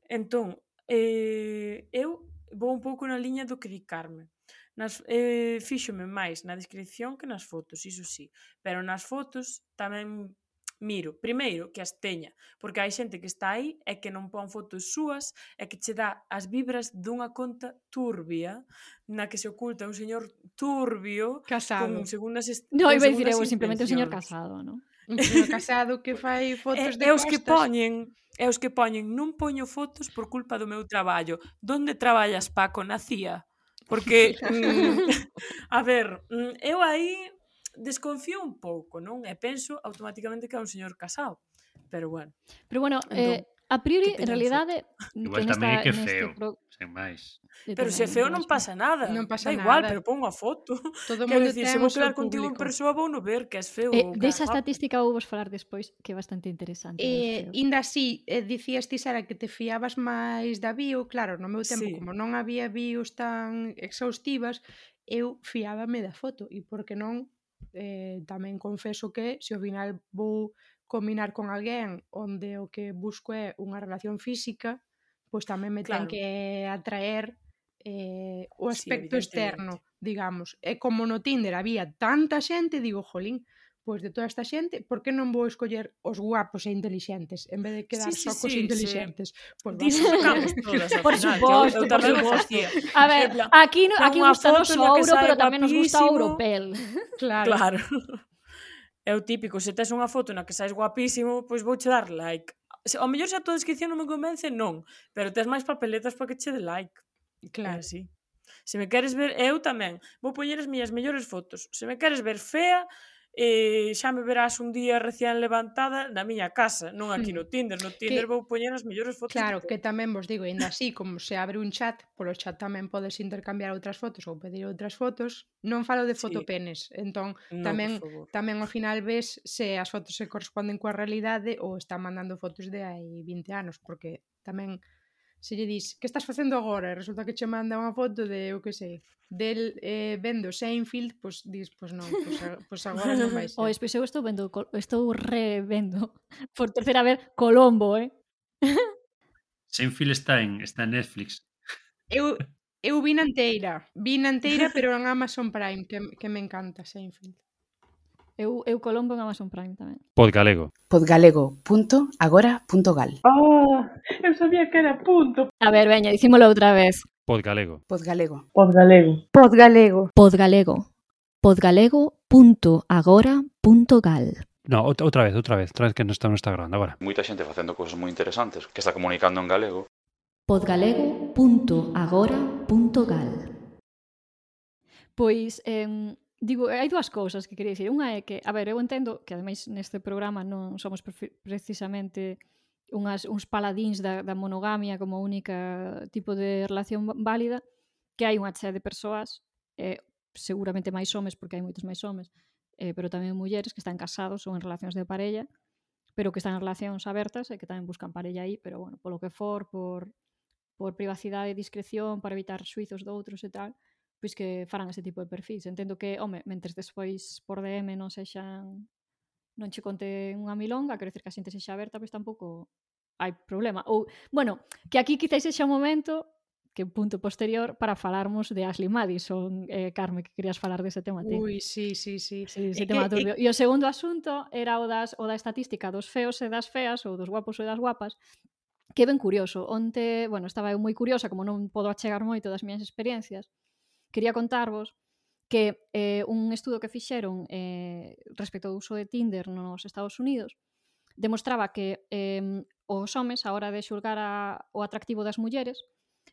Entón, Eh, eu vou un pouco na liña do que di Carmen. Nas, eh, fíxome máis na descripción que nas fotos, iso sí. Pero nas fotos tamén miro, primeiro, que as teña, porque hai xente que está aí e que non pon fotos súas e que che dá as vibras dunha conta turbia na que se oculta un señor turbio casado. con segundas No, iba a dicir eu, simplemente un señor casado, non? Un señor casado que fai fotos e, de e os que poñen E os que poñen non poño fotos por culpa do meu traballo. Donde traballas, Paco? Na CIA? Porque, mm, a ver, mm, eu aí desconfío un pouco, non? E penso automáticamente que é un señor casado. Pero bueno. Pero bueno, eh, entón... eh, A priori, en realidade... Eh, igual tamén é que feo, pro... sen máis. Pero se feo non pasa nada. Non pasa da igual, nada. pero pon a foto. Todo Quero dicir, se vou quedar contigo en persoa, vou no ver que es feo. Eh, desa estatística vou vos falar despois, que é bastante interesante. Eh, inda así, eh, dicías ti, Sara, que te fiabas máis da bio. Claro, no meu tempo, sí. como non había bios tan exhaustivas, eu fiábame da foto. E por que non, eh, tamén confeso que, se ao final vou combinar con alguén onde o que busco é unha relación física, pois tamén me claro. ten que atraer eh, o aspecto sí, externo, digamos. E como no Tinder había tanta xente, digo, jolín, pois de toda esta xente, por que non vou escoller os guapos e intelixentes en vez de quedar sí, sí, só cos sí, intelixentes? Sí. Pois pues sacamos todas. Por suposto, por suposto. A ver, aquí no, aquí gusta o ouro, pero tamén nos gusta o europel. Claro. claro. É o típico, se tes unha foto na que saes guapísimo, pois vouche dar like. Se, ao mellor se a tua descripción non me convence, non. Pero tes máis papeletas para que che de like. Claro. É así. Se me queres ver, eu tamén. Vou poñer as miñas mellores fotos. Se me queres ver fea, eh, xa me verás un día recién levantada na miña casa, non aquí hmm. no Tinder. No Tinder que, vou poñer as mellores fotos. Claro, que, que tamén vos digo, ainda así, como se abre un chat, polo chat tamén podes intercambiar outras fotos ou pedir outras fotos. Non falo de fotopenes, sí. entón no, tamén tamén ao final ves se as fotos se corresponden coa realidade ou está mandando fotos de hai 20 anos, porque tamén se lle dis que estás facendo agora e resulta que che manda unha foto de, eu que sei, del eh, vendo Seinfeld, pois dis, pois non, pois, a, pois agora non vai ser. O pois eu estou vendo, estou revendo por terceira vez Colombo, eh? Seinfeld está en está en Netflix. Eu eu vi na inteira, vi na inteira, pero en Amazon Prime, que, que me encanta Seinfeld. Eu, eu colombo en Amazon Prime tamén. Podgalego. Podgalego.agora.gal Oh, ah, eu sabía que era punto. A ver, veña, dicímolo outra vez. Podgalego. Podgalego. Podgalego. Podgalego. Podgalego. Podgalego.agora.gal No, outra vez, outra vez, outra vez que non está, non está grabando agora. Moita xente facendo cousas moi interesantes que está comunicando en galego. Podgalego.agora.gal Pois, eh, Digo, eh, hai dúas cousas que quería dicir. Unha é que, a ver, eu entendo que ademais neste programa non somos precisamente unhas, uns paladins da, da monogamia como única tipo de relación válida, que hai unha chea de persoas, eh, seguramente máis homes, porque hai moitos máis homes, eh, pero tamén mulleres que están casados ou en relacións de parella, pero que están en relacións abertas e que tamén buscan parella aí, pero bueno, polo que for, por, por privacidade e discreción, para evitar suizos doutros e tal, pois que farán ese tipo de perfis. Entendo que, home, mentres despois por DM non sexan non che conte unha milonga, quero dicir que a xente sexa aberta, pois tampouco hai problema. Ou, bueno, que aquí quizáis sexa un momento que un punto posterior para falarmos de Ashley Madison, eh, Carme, que querías falar dese tema ti. Ui, sí, sí, sí. sí ese e tema que, turbio. E... e o segundo asunto era o, das, o da estatística dos feos e das feas, ou dos guapos e das guapas, que ben curioso. Onte, bueno, estaba eu moi curiosa, como non podo achegar moito das miñas experiencias, quería contarvos que eh, un estudo que fixeron eh, respecto ao uso de Tinder nos Estados Unidos demostraba que eh, os homes, a hora de xulgar a, o atractivo das mulleres,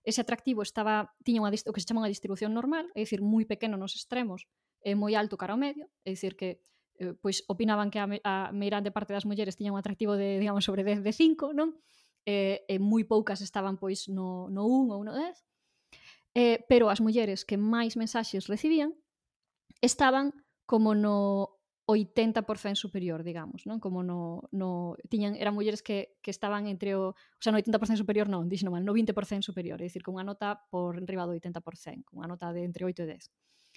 ese atractivo estaba tiña unha, o que se chama unha distribución normal, é dicir, moi pequeno nos extremos e moi alto cara ao medio, é dicir que eh, pois opinaban que a, a meirande parte das mulleres tiña un atractivo de, digamos, sobre 10 de 5, non? Eh, e moi poucas estaban pois no, no 1 ou no 10 eh, pero as mulleres que máis mensaxes recibían estaban como no 80% superior, digamos, non? Como no, no tiñan eran mulleres que, que estaban entre o, o sea, no 80% superior non, dixen mal, no 20% superior, é dicir, con unha nota por enriba do 80%, con unha nota de entre 8 e 10.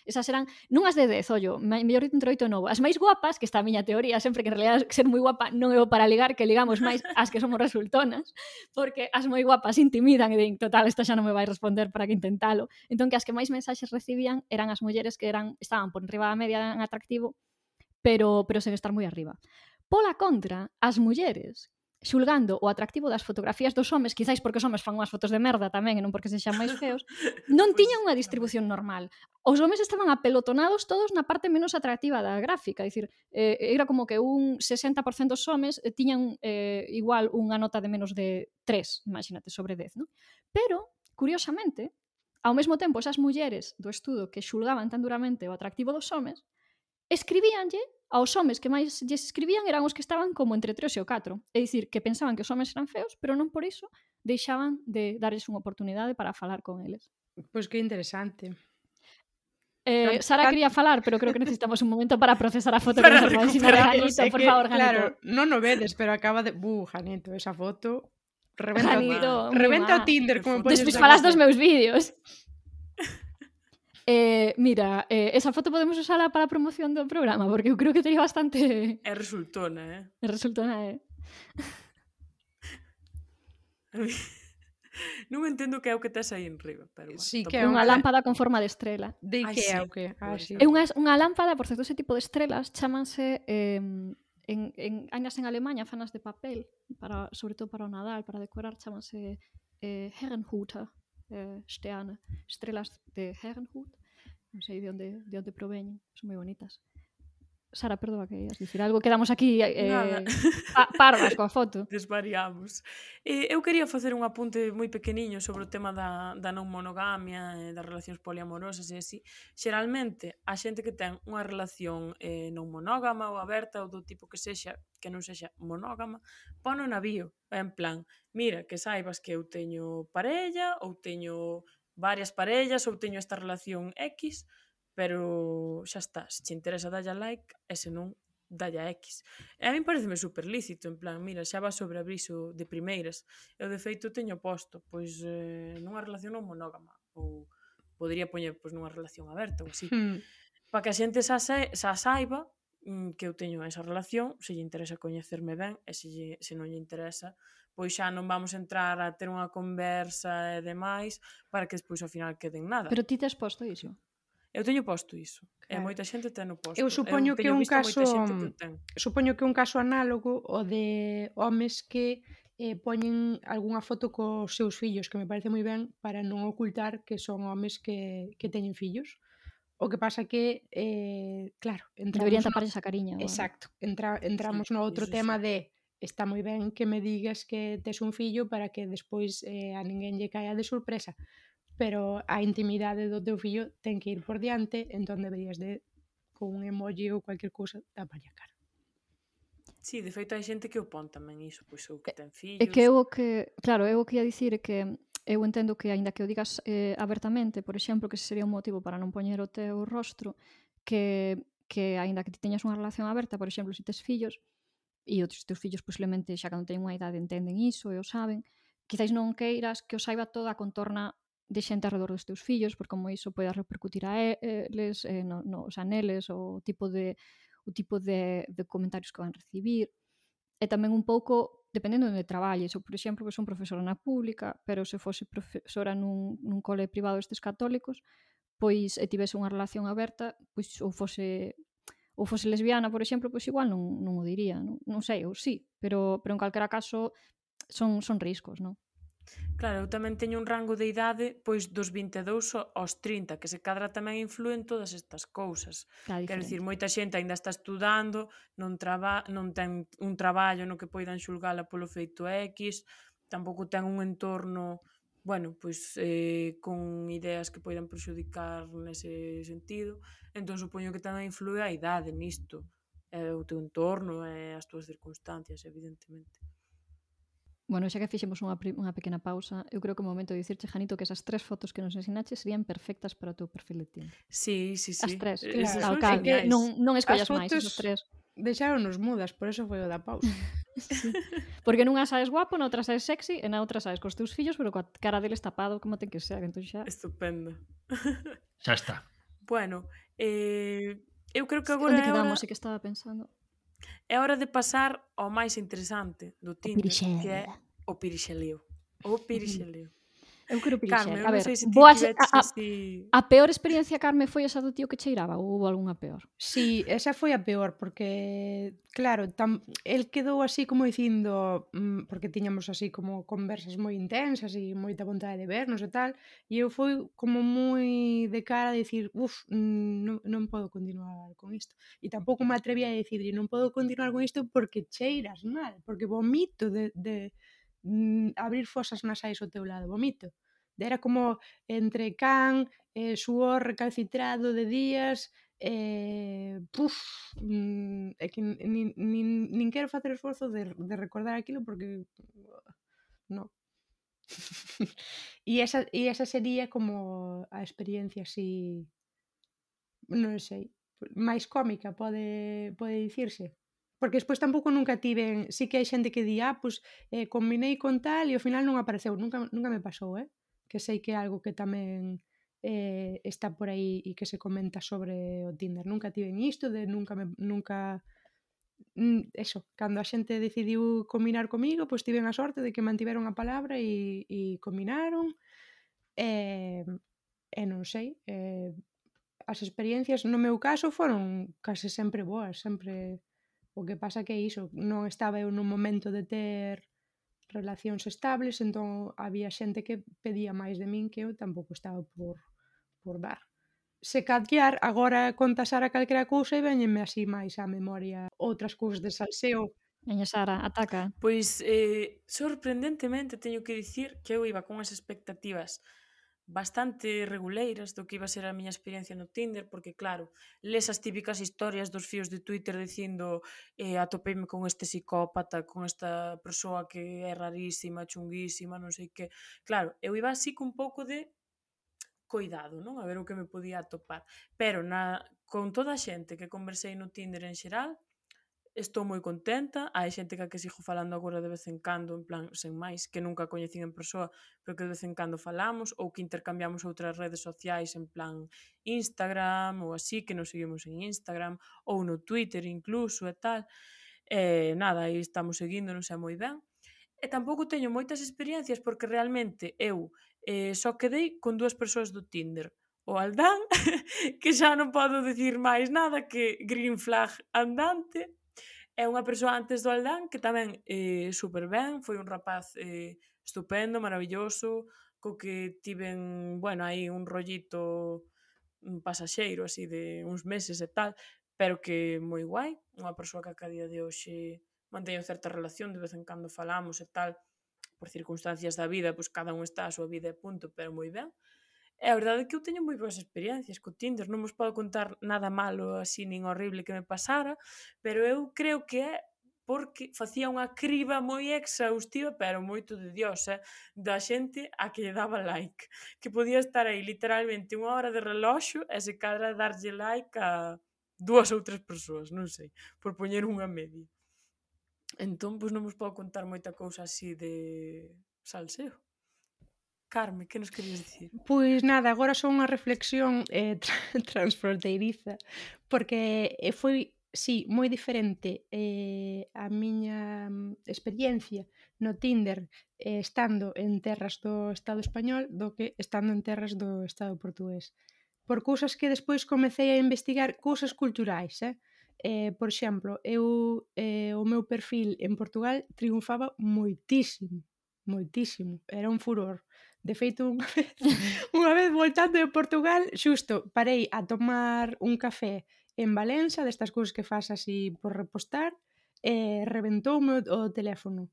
Esas eran nunhas de 10, ollo, mellor dito entre 8 e 9. As máis guapas, que está a miña teoría, sempre que en realidad ser moi guapa non é o para ligar, que ligamos máis as que somos resultonas, porque as moi guapas intimidan e din, total, esta xa non me vai responder para que intentalo. Entón que as que máis mensaxes recibían eran as mulleres que eran estaban por enriba da media en atractivo, pero pero sen estar moi arriba. Pola contra, as mulleres xulgando o atractivo das fotografías dos homes, quizáis porque os homes fan unhas fotos de merda tamén e non porque sexan máis feos, non pois tiñan unha distribución normal. Os homes estaban apelotonados todos na parte menos atractiva da gráfica, é dicir, eh, era como que un 60% dos homes eh, tiñan eh, igual unha nota de menos de 3, imagínate, sobre 10, non? Pero, curiosamente, ao mesmo tempo, esas mulleres do estudo que xulgaban tan duramente o atractivo dos homes, escribíanlle aos homes que máis lles escribían eran os que estaban como entre 3 e o 4. É dicir, que pensaban que os homes eran feos, pero non por iso deixaban de darles unha oportunidade para falar con eles. Pois pues que interesante. Eh, Sara quería falar, pero creo que necesitamos un momento para procesar a foto para que nos Janito, por que, favor, Janito. Claro, non o vedes, pero acaba de... Buh, Janito, esa foto... Reventa, Janito, o... reventa o Tinder, como podes... Despois falas dos meus vídeos. Eh, mira, eh, esa foto podemos usala para a promoción do programa, porque eu creo que tería bastante... É resultona, eh? É resultona, eh? non entendo que é o que tes aí en riba, pero bueno, sí, que é unha lámpada con forma de estrela. De que é o que? Ah, sí. É unha, unha lámpada, por certo, ese tipo de estrelas chámanse eh, en, en, ainas en Alemanha fanas de papel, para, sobre todo para o Nadal, para decorar, chámanse eh, Herrenhuter. eh, Sterne, estrellas de Herrenhut, no sé de dónde, de dónde provienen, son muy bonitas. Sara, perdoa que ias dicir algo, quedamos aquí eh, pa parvas coa foto. Desvariamos. Eh, eu quería facer un apunte moi pequeniño sobre o tema da, da non monogamia, eh, das relacións poliamorosas e así. Xeralmente, a xente que ten unha relación eh, non monógama ou aberta ou do tipo que sexa, que non sexa monógama, pon na bio, en plan, mira, que saibas que eu teño parella ou teño varias parellas ou teño esta relación X, Pero xa está, se te interesa dalle a like e se non, dalle a X. E a mí pareceme super lícito, en plan, mira, xa va sobre abriso de primeiras. Eu de feito teño posto, pois eh, nunha relación non monógama, ou podría poñer pois, nunha relación aberta ou así. Hmm. Para que a xente xa, sa, xa saiba mm, que eu teño esa relación, se lle interesa coñecerme ben e se, lle, se non lle interesa, pois xa non vamos entrar a ter unha conversa e demais para que despois ao final queden nada. Pero ti te has posto iso? Eu teño posto iso. Claro. E moita xente ten o posto. Eu supoño eu que un caso supoño que un caso análogo o de homes que eh, poñen algunha foto cos seus fillos, que me parece moi ben para non ocultar que son homes que, que teñen fillos. O que pasa que, eh, claro, entramos... Deberían tapar no... esa cariña. Bueno. Exacto. Entra, entramos no outro tema sí. de está moi ben que me digas que tes un fillo para que despois eh, a ninguén lle caia de sorpresa pero a intimidade do teu fillo ten que ir por diante, entón deberías de con un emoji ou cualquier cousa taparlle a cara. Sí, de feito hai xente que o pon tamén iso, pois ou que ten fillos. É que eu o que, claro, eu o que ia dicir é que eu entendo que aínda que o digas eh, abertamente, por exemplo, que sería un motivo para non poñer o teu rostro, que que aínda que ti teñas unha relación aberta, por exemplo, se si tes fillos, e os teus fillos posiblemente xa cando teñen unha idade entenden iso e o saben, quizáis non queiras que o saiba toda a contorna de xente alrededor dos teus fillos, por como iso poida repercutir a eles, eh, no, nos aneles, o tipo de o tipo de, de comentarios que van recibir. E tamén un pouco, dependendo de onde traballes, ou, por exemplo, que son profesora na pública, pero se fose profesora nun, nun cole privado estes católicos, pois e tivese unha relación aberta, pois ou fose ou fose lesbiana, por exemplo, pois igual non, non o diría, non, non sei, ou sí, pero, pero en calquera caso son, son riscos, non? Claro, eu tamén teño un rango de idade pois dos 22 aos 30, que se cadra tamén influen todas estas cousas. Claro, Quero dicir, moita xente aínda está estudando, non traba, non ten un traballo no que poidan xulgala polo feito X, tampouco ten un entorno bueno, pois eh, con ideas que poidan perxudicar nese sentido, entón supoño que tamén influe a idade nisto, e o teu entorno, e as túas circunstancias, evidentemente. Bueno, xa que fixemos unha, unha pequena pausa, eu creo que é o momento de dicirche, Janito, que esas tres fotos que nos ensinaches serían perfectas para o teu perfil de Tinder. Sí, sí, sí. As tres, eh, claro. claro. Cal, que non, non escollas máis, esas tres. Deixáronos mudas, por eso foi o da pausa. sí. Porque nunha saes guapo, na outra saes sexy, e na outra saes cos teus fillos, pero coa cara deles tapado, como ten que ser, entón xa... Estupendo. xa está. Bueno, eh, eu creo que agora... Onde quedamos? Hora... É que estaba pensando. É hora de pasar ao máis interesante do Tinder, que é o pirixeleo. O pirixeleo. Eu quero pilixer. Carme, a ver, sei se boas, a, a, a peor experiencia, Carme, foi esa do tío que cheiraba ou houve algunha peor? Sí, esa foi a peor porque, claro, tam, el quedou así como dicindo mm, porque tiñamos así como conversas moi intensas e moita vontade de vernos e tal, e eu fui como moi de cara a dicir uff, non, non podo continuar con isto. E tampouco me atreví a dicir non podo continuar con isto porque cheiras mal, porque vomito de, de mm, abrir fosas nasais ao teu lado, vomito. Era como entre can, eh, suor recalcitrado de días, eh, puf, mm, é que nin, nin, nin quero facer esforzo de, de recordar aquilo porque uh, no. e, esa, e esa sería como a experiencia así non sei, máis cómica pode, pode dicirse Porque despois tampouco nunca tiven, sí que hai xente que di, ah, pois pues, eh, combinei con tal e ao final non apareceu, nunca, nunca me pasou, eh? Que sei que é algo que tamén eh, está por aí e que se comenta sobre o Tinder. Nunca tiven isto de nunca me, nunca mm, eso, cando a xente decidiu combinar comigo, pois tiven a sorte de que mantiveron a palabra e, e combinaron e, e non sei e, as experiencias no meu caso foron case sempre boas sempre O que pasa que iso non estaba eu nun momento de ter relacións estables, entón había xente que pedía máis de min que eu tampouco estaba por, por dar. Se calquear, agora conta Sara calquera cousa e veñenme así máis á memoria outras cousas de salseo. Veña Sara, ataca. Pois, eh, sorprendentemente, teño que dicir que eu iba con as expectativas bastante reguleiras do que iba a ser a miña experiencia no Tinder, porque claro, les as típicas historias dos fíos de Twitter dicindo eh, atopeime con este psicópata, con esta persoa que é rarísima, chunguísima, non sei que. Claro, eu iba así cun pouco de coidado, non? A ver o que me podía atopar. Pero na, con toda a xente que conversei no Tinder en xeral, estou moi contenta, hai xente ca que sigo falando agora de vez en cando, en plan, sen máis, que nunca coñecín en persoa, pero que de vez en cando falamos, ou que intercambiamos outras redes sociais en plan Instagram, ou así, que nos seguimos en Instagram, ou no Twitter incluso e tal, e nada, aí estamos seguíndonos e moi ben, e tampouco teño moitas experiencias porque realmente eu eh, só quedei con dúas persoas do Tinder. O Aldán, que xa non podo dicir máis nada que Green Flag andante é unha persoa antes do Aldán que tamén eh, super ben, foi un rapaz eh, estupendo, maravilloso, co que tiven, bueno, aí un rollito un pasaxeiro así de uns meses e tal, pero que moi guai, unha persoa que a día de hoxe manteño certa relación, de vez en cando falamos e tal, por circunstancias da vida, pois cada un está a súa vida e punto, pero moi ben. E a verdade é que eu teño moi boas experiencias co Tinder, non vos podo contar nada malo así nin horrible que me pasara, pero eu creo que é porque facía unha criba moi exhaustiva, pero moito de dios, eh, da xente a que lle daba like, que podía estar aí literalmente unha hora de reloxo e se cadra darlle like a dúas ou tres persoas, non sei, por poñer unha media. Entón, pois non vos podo contar moita cousa así de salseo. Carme, que nos querías dicir? Pois nada, agora son unha reflexión eh, tra transfronteiriza, porque eh, foi sí, moi diferente eh, a miña mm, experiencia no Tinder eh, estando en terras do Estado español do que estando en terras do Estado portugués. Por cousas que despois comecei a investigar, cousas culturais, eh? Eh, por exemplo, eu eh, o meu perfil en Portugal triunfaba moitísimo, moitísimo, era un furor. De feito, unha vez, unha vez voltando de Portugal, xusto parei a tomar un café en Valença, destas cousas que fas así por repostar, e reventoume o, o teléfono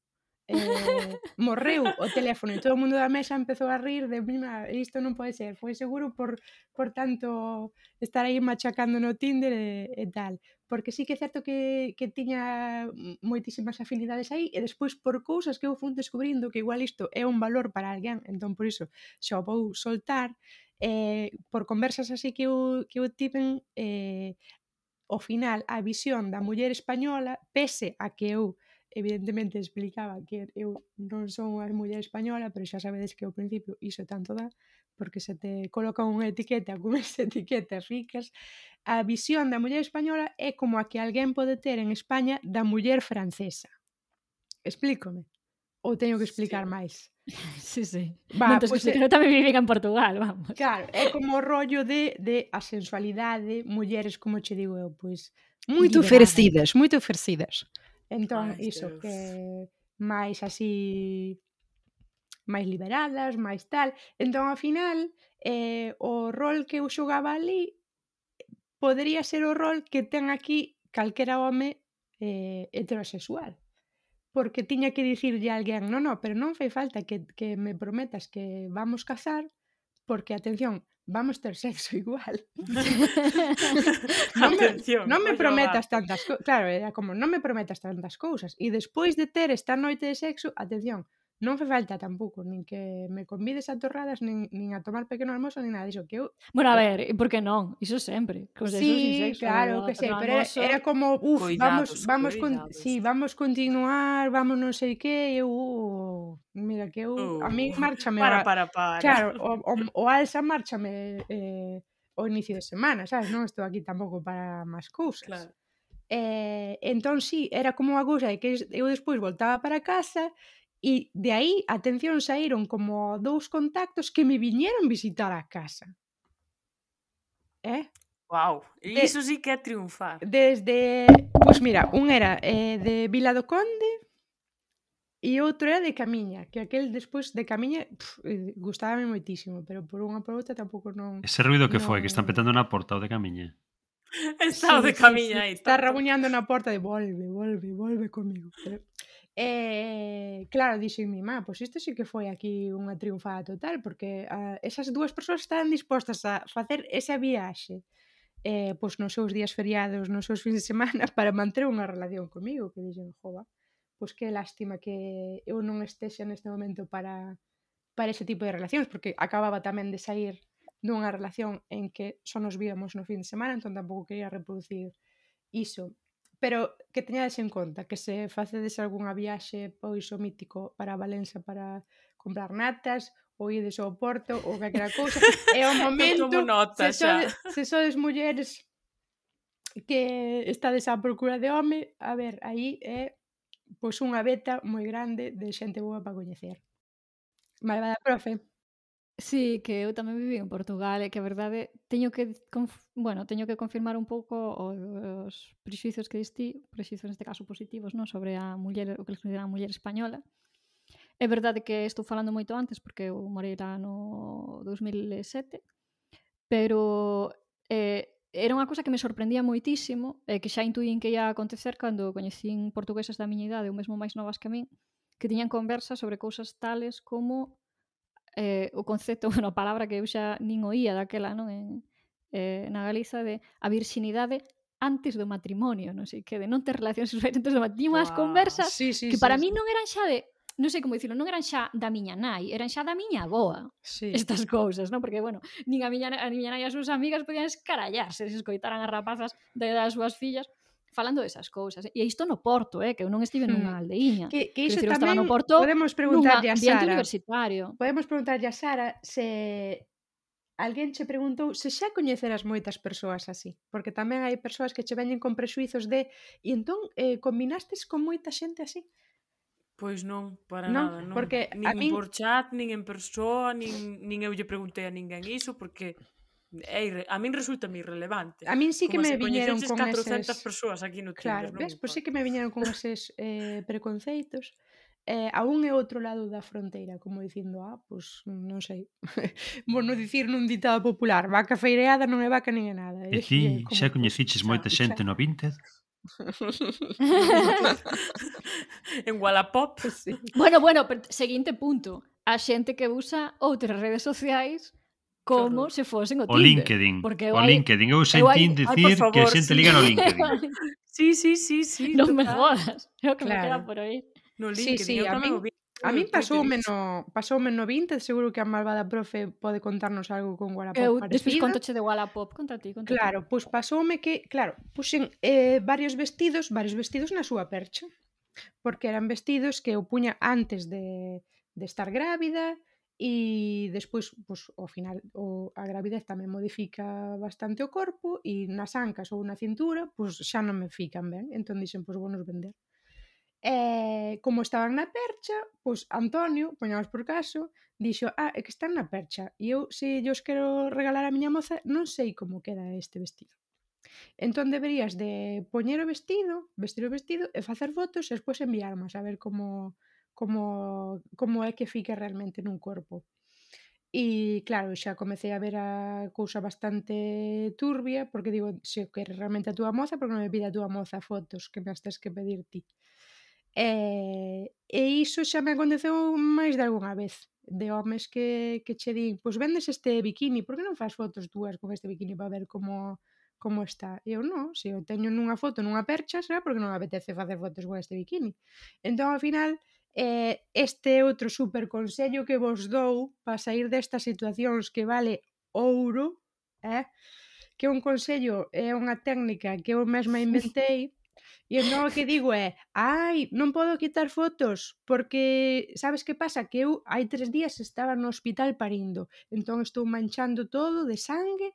eh, morreu o teléfono e todo o mundo da mesa empezou a rir de prima, isto non pode ser, foi seguro por, por tanto estar aí machacando no Tinder e, e tal porque sí que é certo que, que tiña moitísimas afinidades aí e despois por cousas que eu fun descubrindo que igual isto é un valor para alguén entón por iso xa vou soltar eh, por conversas así que eu, que eu tiven eh, ao final a visión da muller española pese a que eu evidentemente explicaba que eu non son unha muller española, pero xa sabedes que ao principio iso tanto dá, porque se te coloca unha etiqueta con esa etiqueta ricas, a visión da muller española é como a que alguén pode ter en España da muller francesa. Explícome. Ou teño que explicar sí. máis? Sí, sí. Va, non, pues, eu tamén viven en Portugal, vamos. Claro, é como o rollo de, de a sensualidade, mulleres, como che digo eu, pois... Pues, Muito oferecidas, moito oferecidas. Ah, entón, Ai, iso, Deus. que máis así máis liberadas, máis tal. Entón, ao final, eh, o rol que eu xogaba ali podría ser o rol que ten aquí calquera home eh, heterosexual. Porque tiña que dicirlle a alguén, non, non, pero non fai falta que, que me prometas que vamos cazar, porque, atención, vamos ter sexo igual. non me, Atención, non me prometas tantas cousas. Claro, era como, non me prometas tantas cousas. E despois de ter esta noite de sexo, atención, non fai falta tampouco, nin que me convides a torradas, nin, nin a tomar pequeno almoço, nin nada diso. Que eu... Bueno, a eh, ver, por que non? Iso sempre. Que os sí, sexo, claro, que sei, pero era, era como, uf, vamos, vamos, cuidados. con, sí, vamos continuar, vamos non sei que, eu, uh, mira, que eu, uh, a mí márchame. Para, para, para. Claro, o, o, o alza márchame eh, o inicio de semana, sabes? Non estou aquí tampouco para máis cousas. Claro. Eh, entón, sí, era como a cousa de que eu despois voltaba para casa E de aí, atención, saíron como dous contactos que me viñeron visitar a casa. Eh? Wow, e iso sí que é triunfar. Desde, pois pues mira, un era eh, de Vila do Conde e outro era de Camiña, que aquel despois de Camiña pff, eh, gustábame moitísimo, pero por unha por outra tampouco non... Ese ruido que non... foi, que están petando na porta o de Camiña. Está o de Camiña aí. Sí, sí, está rabuñando na porta de volve, volve, volve comigo. Pero... E, claro, dixen mi má, pois isto sí que foi aquí unha triunfada total, porque a, esas dúas persoas estaban dispostas a facer esa viaxe eh, pois nos seus días feriados, nos seus fins de semana para manter unha relación comigo, que dixen, jova, pois que lástima que eu non estexa neste momento para para ese tipo de relacións, porque acababa tamén de sair dunha relación en que só nos víamos no fin de semana, entón tampouco quería reproducir iso pero que teñades en conta que se facedes algunha viaxe pois o mítico para Valença para comprar natas ou ides ao Porto ou calquera cousa é o momento nota, se, sodes, se sodes mulleres que estades á procura de home a ver, aí é pois unha beta moi grande de xente boa para coñecer. Malvada profe. Sí, que eu tamén viví en Portugal e que a verdade eh, teño que bueno, teño que confirmar un pouco os prexuizos que disti, prexuizos neste caso positivos, non, sobre a muller, o que consideran a muller española. É verdade que estou falando moito antes porque eu morei lá no 2007, pero eh, era unha cousa que me sorprendía moitísimo e eh, que xa intuín que ia acontecer cando coñecín portugueses da miña idade ou mesmo máis novas que a min que tiñan conversas sobre cousas tales como eh, o concepto, bueno, a palabra que eu xa nin oía daquela, non? En, eh, na Galiza de a virxinidade antes do matrimonio, non sei que, de non ter relacións sexuais antes do matrimonio, wow. unhas conversas sí, sí, que sí, para sí. mí non eran xa de non sei como dicirlo, non eran xa da miña nai, eran xa da miña aboa. Sí. Estas cousas, non? Porque, bueno, nin a miña, a miña nai e as súas amigas podían escarallarse se escoitaran as rapazas de, das súas fillas falando desas cousas. E isto no Porto, eh, que eu non estive nunha hmm. aldeíña. Que, que iso que tamén no Porto, podemos preguntarlle a Sara. universitario. Podemos preguntarlle a Sara se alguén che preguntou se xa coñeceras moitas persoas así, porque tamén hai persoas que che veñen con prexuizos de e entón eh, combinastes con moita xente así? Pois non, para non, nada, non. Porque nin a min... por chat, nin en persoa, nin, nin eu lle preguntei a ninguén iso, porque é a min resulta -me irrelevante. A min sí que Como me viñeron con 400 eses... persoas aquí no Tinder, Claro, ves, pois sí que me viñeron con eses eh, preconceitos eh, a un e outro lado da fronteira, como dicindo, ah, pois non sei, bueno, mm. dicir nun ditado popular, vaca feireada non é vaca nin é nada. E eh, ti como... xa coñeciches moita xente no Vinted? en Wallapop sí. Bueno, bueno, seguinte punto A xente que usa outras redes sociais como se fosen o Tinder. LinkedIn. Porque eu, o LinkedIn. Eu sentín dicir que a xente sí. liga no LinkedIn. sí, sí, sí, sí. Non me jodas. É o que claro. me queda por aí. No LinkedIn. Sí, sí, eu a min, a min pasoume no, pasoume no 20, seguro que a malvada profe pode contarnos algo con Wallapop eu, parecido. Despois contoche de Wallapop, conta ti, conta Claro, pois pues pasoume que, claro, puxen eh, varios vestidos, varios vestidos na súa percha, porque eran vestidos que eu puña antes de, de estar grávida, e despois, pois, ao final, o, a gravidez tamén modifica bastante o corpo e nas ancas ou na cintura, pois xa non me fican ben, entón dixen, pois vou nos vender. E, como estaban na percha, pois Antonio, poñamos por caso, dixo, ah, é que están na percha, e eu, se os quero regalar a miña moza, non sei como queda este vestido. Entón deberías de poñer o vestido, vestir o vestido e facer fotos e despois enviarmas a ver como como, como é que fica realmente nun corpo. E claro, xa comecei a ver a cousa bastante turbia, porque digo, se que realmente a túa moza, porque non me pide a túa moza fotos que me as tes que pedir ti. E, e iso xa me aconteceu máis de algunha vez de homes que, que che din pois vendes este bikini, por que non faz fotos túas con este bikini para ver como como está? E eu non, se eu teño nunha foto nunha percha será porque non me apetece facer fotos con este bikini. Entón, ao final, eh, este outro super consello que vos dou para sair destas situacións que vale ouro, eh? que un consello é unha técnica que eu mesma inventei e non o que digo é ai, non podo quitar fotos porque sabes que pasa? que eu hai tres días estaba no hospital parindo entón estou manchando todo de sangue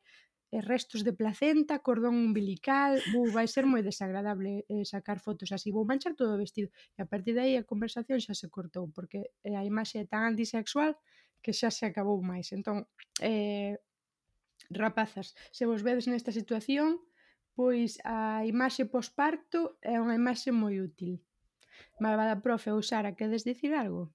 e restos de placenta, cordón umbilical, bu, vai ser moi desagradable eh, sacar fotos así, vou manchar todo o vestido. E a partir de aí a conversación xa se cortou, porque eh, a imaxe é tan antisexual que xa se acabou máis. Entón, eh, rapazas, se vos vedes nesta situación, pois a imaxe posparto é unha imaxe moi útil. Malvada profe, ou Sara, queres dicir algo?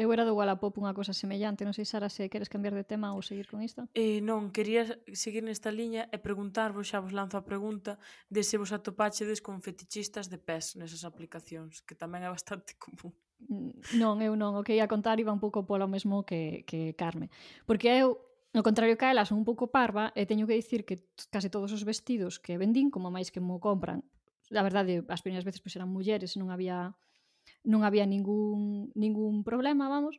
Eu era do Wallapop unha cosa semellante, non sei Sara se queres cambiar de tema ou seguir con isto. Eh, non, quería seguir nesta liña e preguntarvos, xa vos lanzo a pregunta, de se vos atopáchedes con fetichistas de pés nesas aplicacións, que tamén é bastante común. Mm, non, eu non, o que ia contar iba un pouco polo mesmo que, que Carme. Porque eu No contrario que ela, son un pouco parva e teño que dicir que case todos os vestidos que vendín, como máis que mo compran, a verdade, as primeiras veces pois eran mulleres, non había non había ningún, ningún problema, vamos.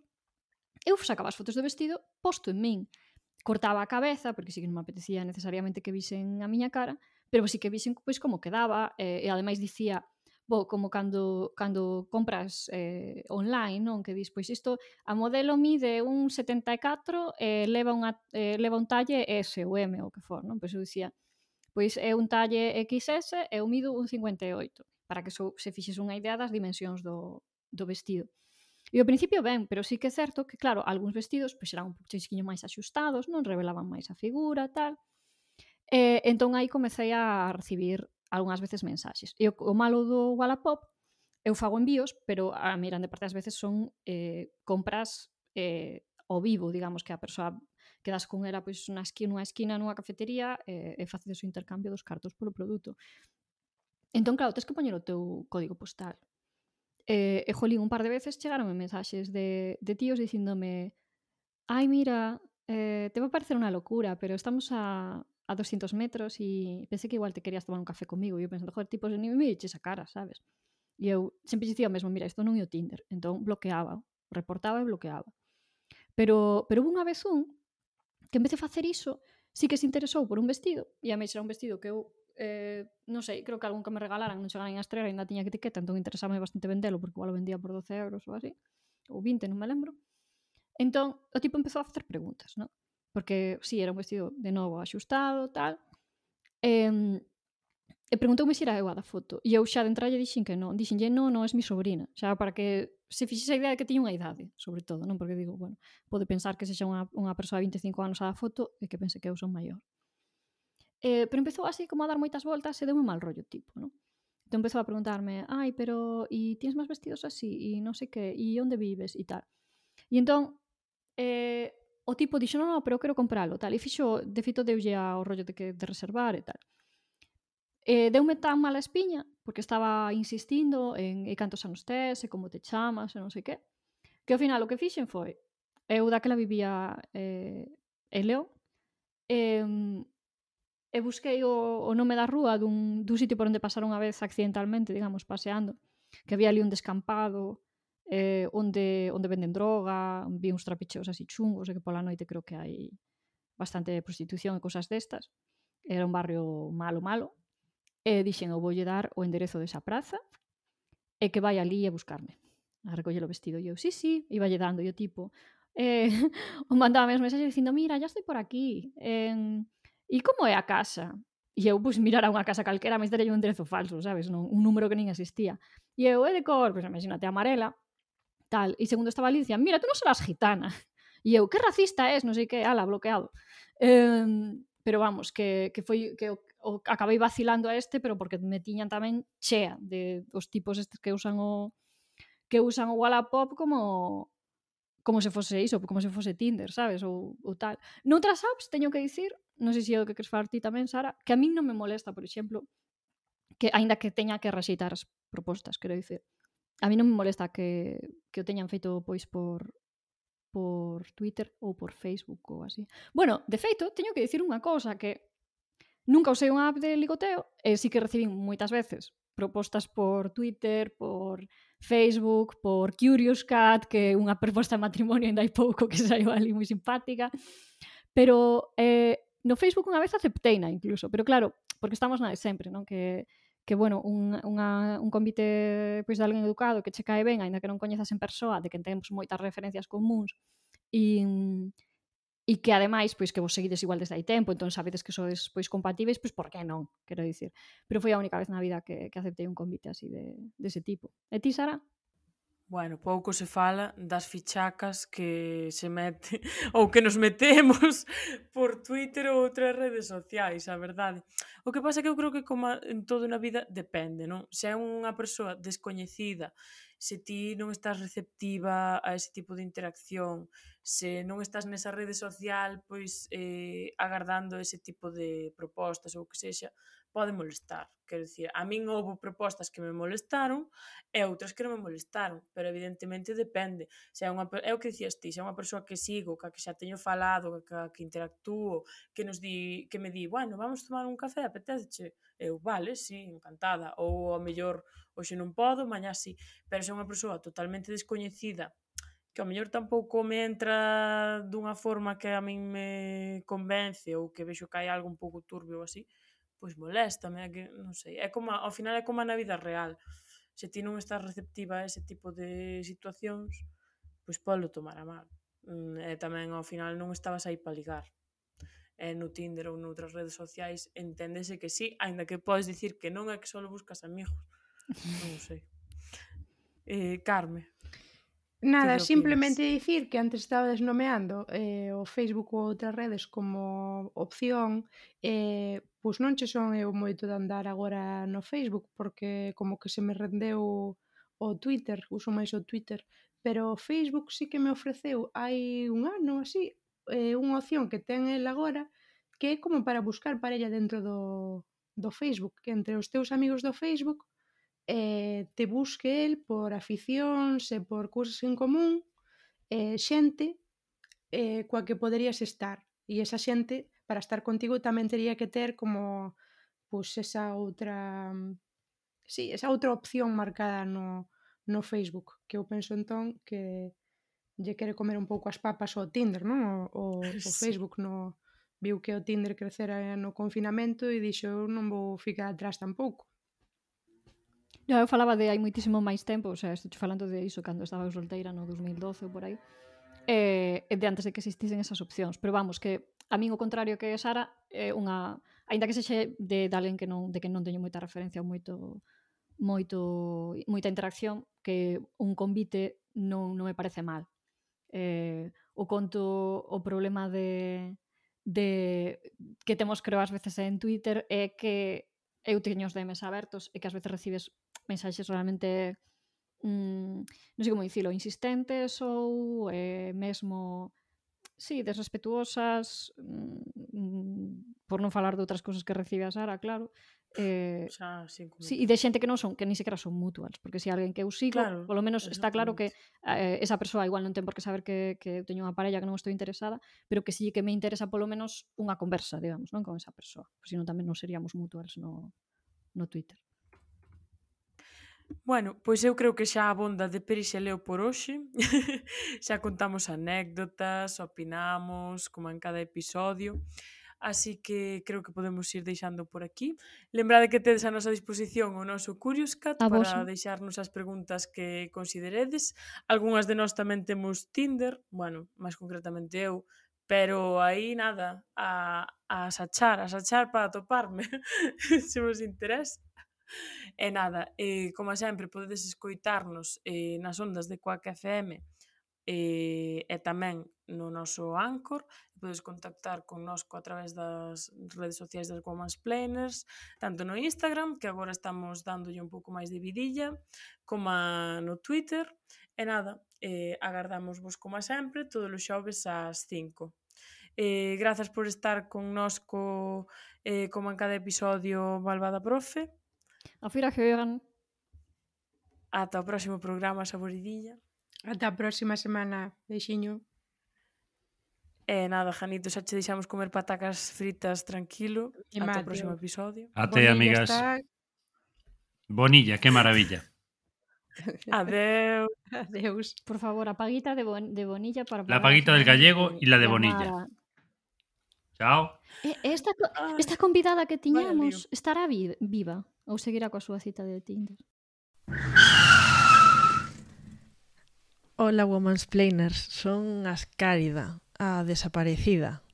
Eu sacaba as fotos do vestido posto en min. Cortaba a cabeza, porque sí que non me apetecía necesariamente que visen a miña cara, pero sí que visen pois, como quedaba, eh, e ademais dicía, bo, como cando, cando compras eh, online, non? Que dis, pois isto, a modelo mide un 74 e eh, leva, unha, eh, leva un talle S ou M ou que for, non? Pois eu dicía, pois é un talle XS e eu mido un 58 para que so, se fixes unha idea das dimensións do, do vestido. E ao principio ben, pero sí que é certo que, claro, algúns vestidos pois, eran un poquinho máis axustados, non revelaban máis a figura, tal. E, entón aí comecei a recibir algunhas veces mensaxes. E o, o malo do Wallapop, eu fago envíos, pero a miran grande parte das veces son eh, compras eh, ao vivo, digamos, que a persoa quedas con ela pois, na esquina, nunha esquina, nunha cafetería eh, e facedes o intercambio dos cartos polo produto. Entón, claro, tens que poñer o teu código postal. E, e jolín, un par de veces chegaronme mensaxes de, de tíos dicíndome ai, mira, eh, te va a parecer unha locura, pero estamos a, a 200 metros e pensei que igual te querías tomar un café comigo. E eu pensando, joder, tipos, ni me diches a cara, sabes? E eu sempre dicía o mesmo, mira, isto non é o Tinder. Entón, bloqueaba, reportaba e bloqueaba. Pero, pero hubo unha vez un que en vez de facer iso, sí que se interesou por un vestido, e a mí era un vestido que eu eh, non sei, creo que algún que me regalaran non chegaran a estrear, ainda tiña que etiqueta entón interesaba bastante vendelo, porque igual o vendía por 12 euros ou así, ou 20, non me lembro. Entón, o tipo empezou a facer preguntas non? porque, si, sí, era un vestido de novo axustado, tal. Eh, e preguntoume se era eu a da foto. E eu xa de entrada dixen que non dixenlle non, non, é mi sobrina xa para que se fixese a idea de que tiña unha idade sobre todo, non porque digo, bueno pode pensar que sexa unha, unha persoa de 25 anos a da foto e que pense que eu son maior. Eh, pero empezou así como a dar moitas voltas e deu un mal rollo tipo, non? Entón empezou a preguntarme, ai, pero, e tienes máis vestidos así, e non sei que, e onde vives, e tal. E entón, eh, o tipo dixo, non, non, pero quero compralo, tal. E fixo, de feito, deulle ao rollo de, que, de reservar e tal. E deume tan mala espiña, porque estaba insistindo en e cantos anos tes, e como te chamas, e non sei que, que ao final o que fixen foi, eu daquela vivía eh, en León, eh, e busquei o, o nome da rúa dun, dun sitio por onde pasar unha vez accidentalmente, digamos, paseando, que había ali un descampado eh, onde, onde venden droga, vi uns trapicheos así chungos, e que pola noite creo que hai bastante prostitución e cousas destas. Era un barrio malo, malo. E dixen, eu voulle dar o enderezo desa praza e que vai ali a buscarme. A recoller o vestido. E eu, sí, sí, iba lle dando. E o tipo, eh, o mandaba mensaxe mensaxes dicindo, mira, ya estoy por aquí. Eh, E como é a casa? E eu, pois, mirar a unha casa calquera, me darei un enderezo falso, sabes? Non, un número que nin existía. E eu, é de cor, pois, imagínate, amarela, tal. E segundo estaba Alicia, mira, tú non serás gitana. E eu, que racista és, non sei que, ala, bloqueado. Eh, pero vamos, que, que foi que o, o, acabei vacilando a este, pero porque me tiñan tamén chea de os tipos estes que usan o que usan o Wallapop como como se fose iso, como se fose Tinder, sabes, ou, ou tal. Noutras apps, teño que dicir, non sei se é o que queres falar ti tamén, Sara, que a min non me molesta, por exemplo, que aínda que teña que rexeitar as propostas, quero dicir. A mí non me molesta que, que o teñan feito pois por por Twitter ou por Facebook ou así. Bueno, de feito, teño que dicir unha cousa que nunca usei unha app de ligoteo e sí que recibín moitas veces propostas por Twitter, por Facebook, por Curious Cat, que é unha proposta de matrimonio ainda hai pouco que saiu ali moi simpática. Pero eh, No Facebook unha vez acepteina incluso, pero claro, porque estamos na de sempre, non? Que que bueno, un, unha, un convite pois, de alguén educado que che cae ben, aínda que non coñezas en persoa, de que temos moitas referencias comuns, e, e que ademais pois que vos seguides igual desde hai tempo, entón sabedes que sodes pois compatíveis, pois por que non, quero dicir. Pero foi a única vez na vida que, que aceptei un convite así de, de ese tipo. E ti, Sara? Bueno, pouco se fala das fichacas que se mete ou que nos metemos por Twitter ou outras redes sociais, a verdade. O que pasa é que eu creo que como en todo na vida depende, non? Se é unha persoa descoñecida, se ti non estás receptiva a ese tipo de interacción, se non estás nesa rede social, pois eh, agardando ese tipo de propostas ou que sexa, pode molestar. Quero dicir, a min houve propostas que me molestaron e outras que non me molestaron, pero evidentemente depende. Se é unha é o que dicías ti, se é unha persoa que sigo, ca que xa teño falado, ca que interactúo, que nos di que me di, "Bueno, vamos tomar un café, apetece Eu, "Vale, sí, encantada." Ou a mellor hoxe non podo, mañá sí. Pero se é unha persoa totalmente descoñecida que ao mellor tampouco me entra dunha forma que a min me convence ou que vexo que hai algo un pouco turbio ou así, pois moléstame, que non sei, é como ao final é como na vida real. Se ti non estás receptiva a ese tipo de situacións, pois polo tomar a mal. Mm, eh, e tamén ao final non estabas aí para ligar. E no Tinder ou noutras redes sociais enténdese que sí, aínda que podes dicir que non é que só buscas amigos. Non sei. Eh, Carme. Nada, simplemente dicir que antes estaba nomeando eh, o Facebook ou outras redes como opción, eh, pois non che son eu moito de andar agora no Facebook, porque como que se me rendeu o Twitter, uso máis o Twitter, pero o Facebook sí que me ofreceu hai un ano así, eh, unha opción que ten el agora, que é como para buscar parella dentro do, do Facebook, que entre os teus amigos do Facebook eh, te busque el por aficións e por cousas en común eh, xente eh, coa que poderías estar e esa xente para estar contigo tamén tería que ter como pues, esa outra sí, esa outra opción marcada no, no Facebook que eu penso entón que lle quere comer un pouco as papas ao Tinder, non? O, o, o Facebook no viu que o Tinder crecera no confinamento e dixo eu non vou ficar atrás tampouco. No, eu falaba de hai moitísimo máis tempo, o sea, estou falando de iso cando estaba solteira no 2012 ou por aí, e, e de antes de que existisen esas opcións. Pero vamos, que a min o contrario que Sara é unha... Ainda que sexe de, de alguén que non, de que non teño moita referencia ou moito moito moita interacción que un convite non, non me parece mal. Eh, o conto o problema de de que temos creo ás veces en Twitter é que eu teño os DMs abertos e que ás veces recibes mensaxes realmente mm, non sei como dicilo, insistentes ou eh, mesmo sí, desrespetuosas mm, mm, por non falar de outras cousas que recibe a Sara, claro eh, xa, sí, sí, e de xente que non son que ni sequera son mutuals, porque se si alguén que eu sigo claro, polo menos está claro que eh, esa persoa igual non ten por que saber que, que eu teño unha parella que non estou interesada, pero que sí que me interesa polo menos unha conversa, digamos, non con esa persoa, pois pues, senón tamén non seríamos mutuals no, no Twitter. Bueno, pois eu creo que xa abonda de Peris e Leo por hoxe. xa contamos anécdotas, opinamos, como en cada episodio. Así que creo que podemos ir deixando por aquí. Lembrade que tedes a nosa disposición o noso Curious Cat a ah, para vos. deixarnos as preguntas que consideredes. Algúnas de nós tamén temos Tinder, bueno, máis concretamente eu, pero aí nada, a, a sachar, a sachar para toparme, se vos interesa. E nada, eh, como sempre, podedes escoitarnos eh, nas ondas de Quack FM eh, e tamén no noso Anchor. Podes contactar con nosco a través das redes sociais das Women's Planers, tanto no Instagram, que agora estamos dándolle un pouco máis de vidilla, como no Twitter. E nada, eh, agardamos vos como sempre todos os xoves ás 5. Eh, grazas por estar connosco eh, como en cada episodio Malvada Profe A Wiederhören. Ata o próximo programa Saboridilla. Ata a próxima semana. Beixiño. E nada, Janito, xa che deixamos comer patacas fritas tranquilo. E Ata o próximo episodio. Ate, Bonilla amigas. está- Bonilla, qué maravilla. Adeu. Adeus. Por favor, a paguita de, bon, de Bonilla para La pagar paguita del gallego que y la de Bonilla. Chao. E esta, esta convidada que tiñamos estará vi- viva Ou seguirá coa súa cita de Tinder. Hola, Woman's Planers. Son Ascárida, a desaparecida.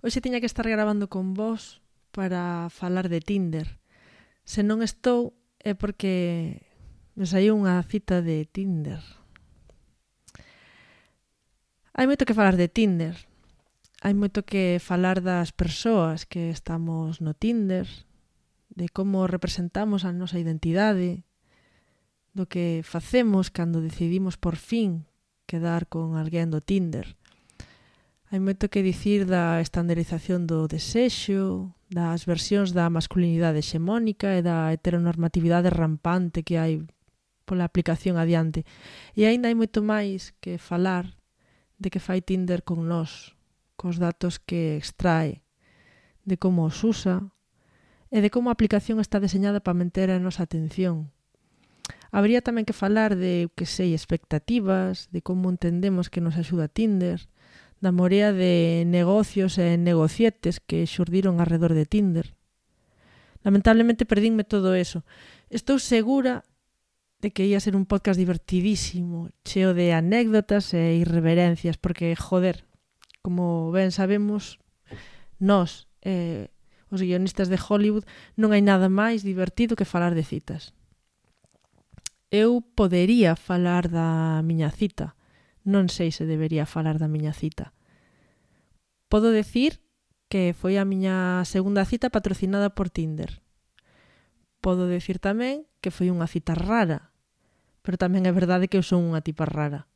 Hoxe tiña que estar gravando con vos para falar de Tinder. Se non estou é porque me saiu unha cita de Tinder. Hai moito que falar de Tinder. Hai moito que falar das persoas que estamos no Tinder, de como representamos a nosa identidade, do que facemos cando decidimos por fin quedar con alguén do Tinder. Hai moito que dicir da estandarización do desexo, das versións da masculinidade hexemónica e da heteronormatividade rampante que hai pola aplicación adiante. E aínda hai moito máis que falar de que fai Tinder con nós, cos datos que extrae, de como os usa, e de como a aplicación está deseñada para manter a nosa atención. Habría tamén que falar de, que sei, expectativas, de como entendemos que nos axuda Tinder, da morea de negocios e negocietes que xurdiron alrededor de Tinder. Lamentablemente perdínme todo eso. Estou segura de que ia ser un podcast divertidísimo, cheo de anécdotas e irreverencias, porque, joder, como ben sabemos, nós, eh, os guionistas de Hollywood, non hai nada máis divertido que falar de citas. Eu podería falar da miña cita. Non sei se debería falar da miña cita. Podo decir que foi a miña segunda cita patrocinada por Tinder. Podo decir tamén que foi unha cita rara, pero tamén é verdade que eu son unha tipa rara.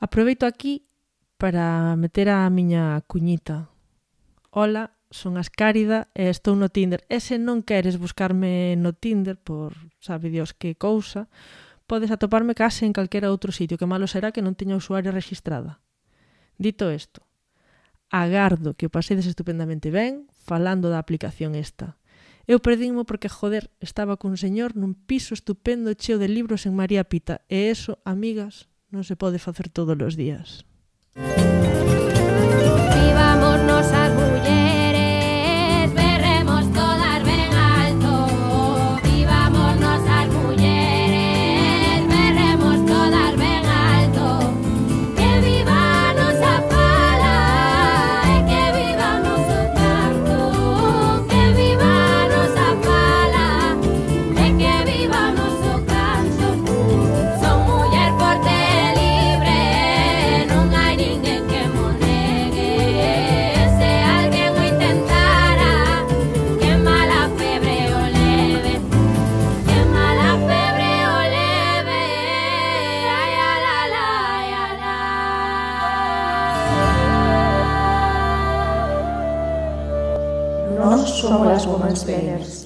Aproveito aquí para meter a miña cuñita. Ola, son Ascárida e estou no Tinder. E se non queres buscarme no Tinder, por sabe Dios que cousa, podes atoparme case en calquera outro sitio, que malo será que non teña usuario registrada. Dito isto, agardo que o pasedes estupendamente ben falando da aplicación esta. Eu perdínmo porque, joder, estaba cun señor nun piso estupendo cheo de libros en María Pita, e eso, amigas, non se pode facer todos os días. Vivámonos nos agullas God's.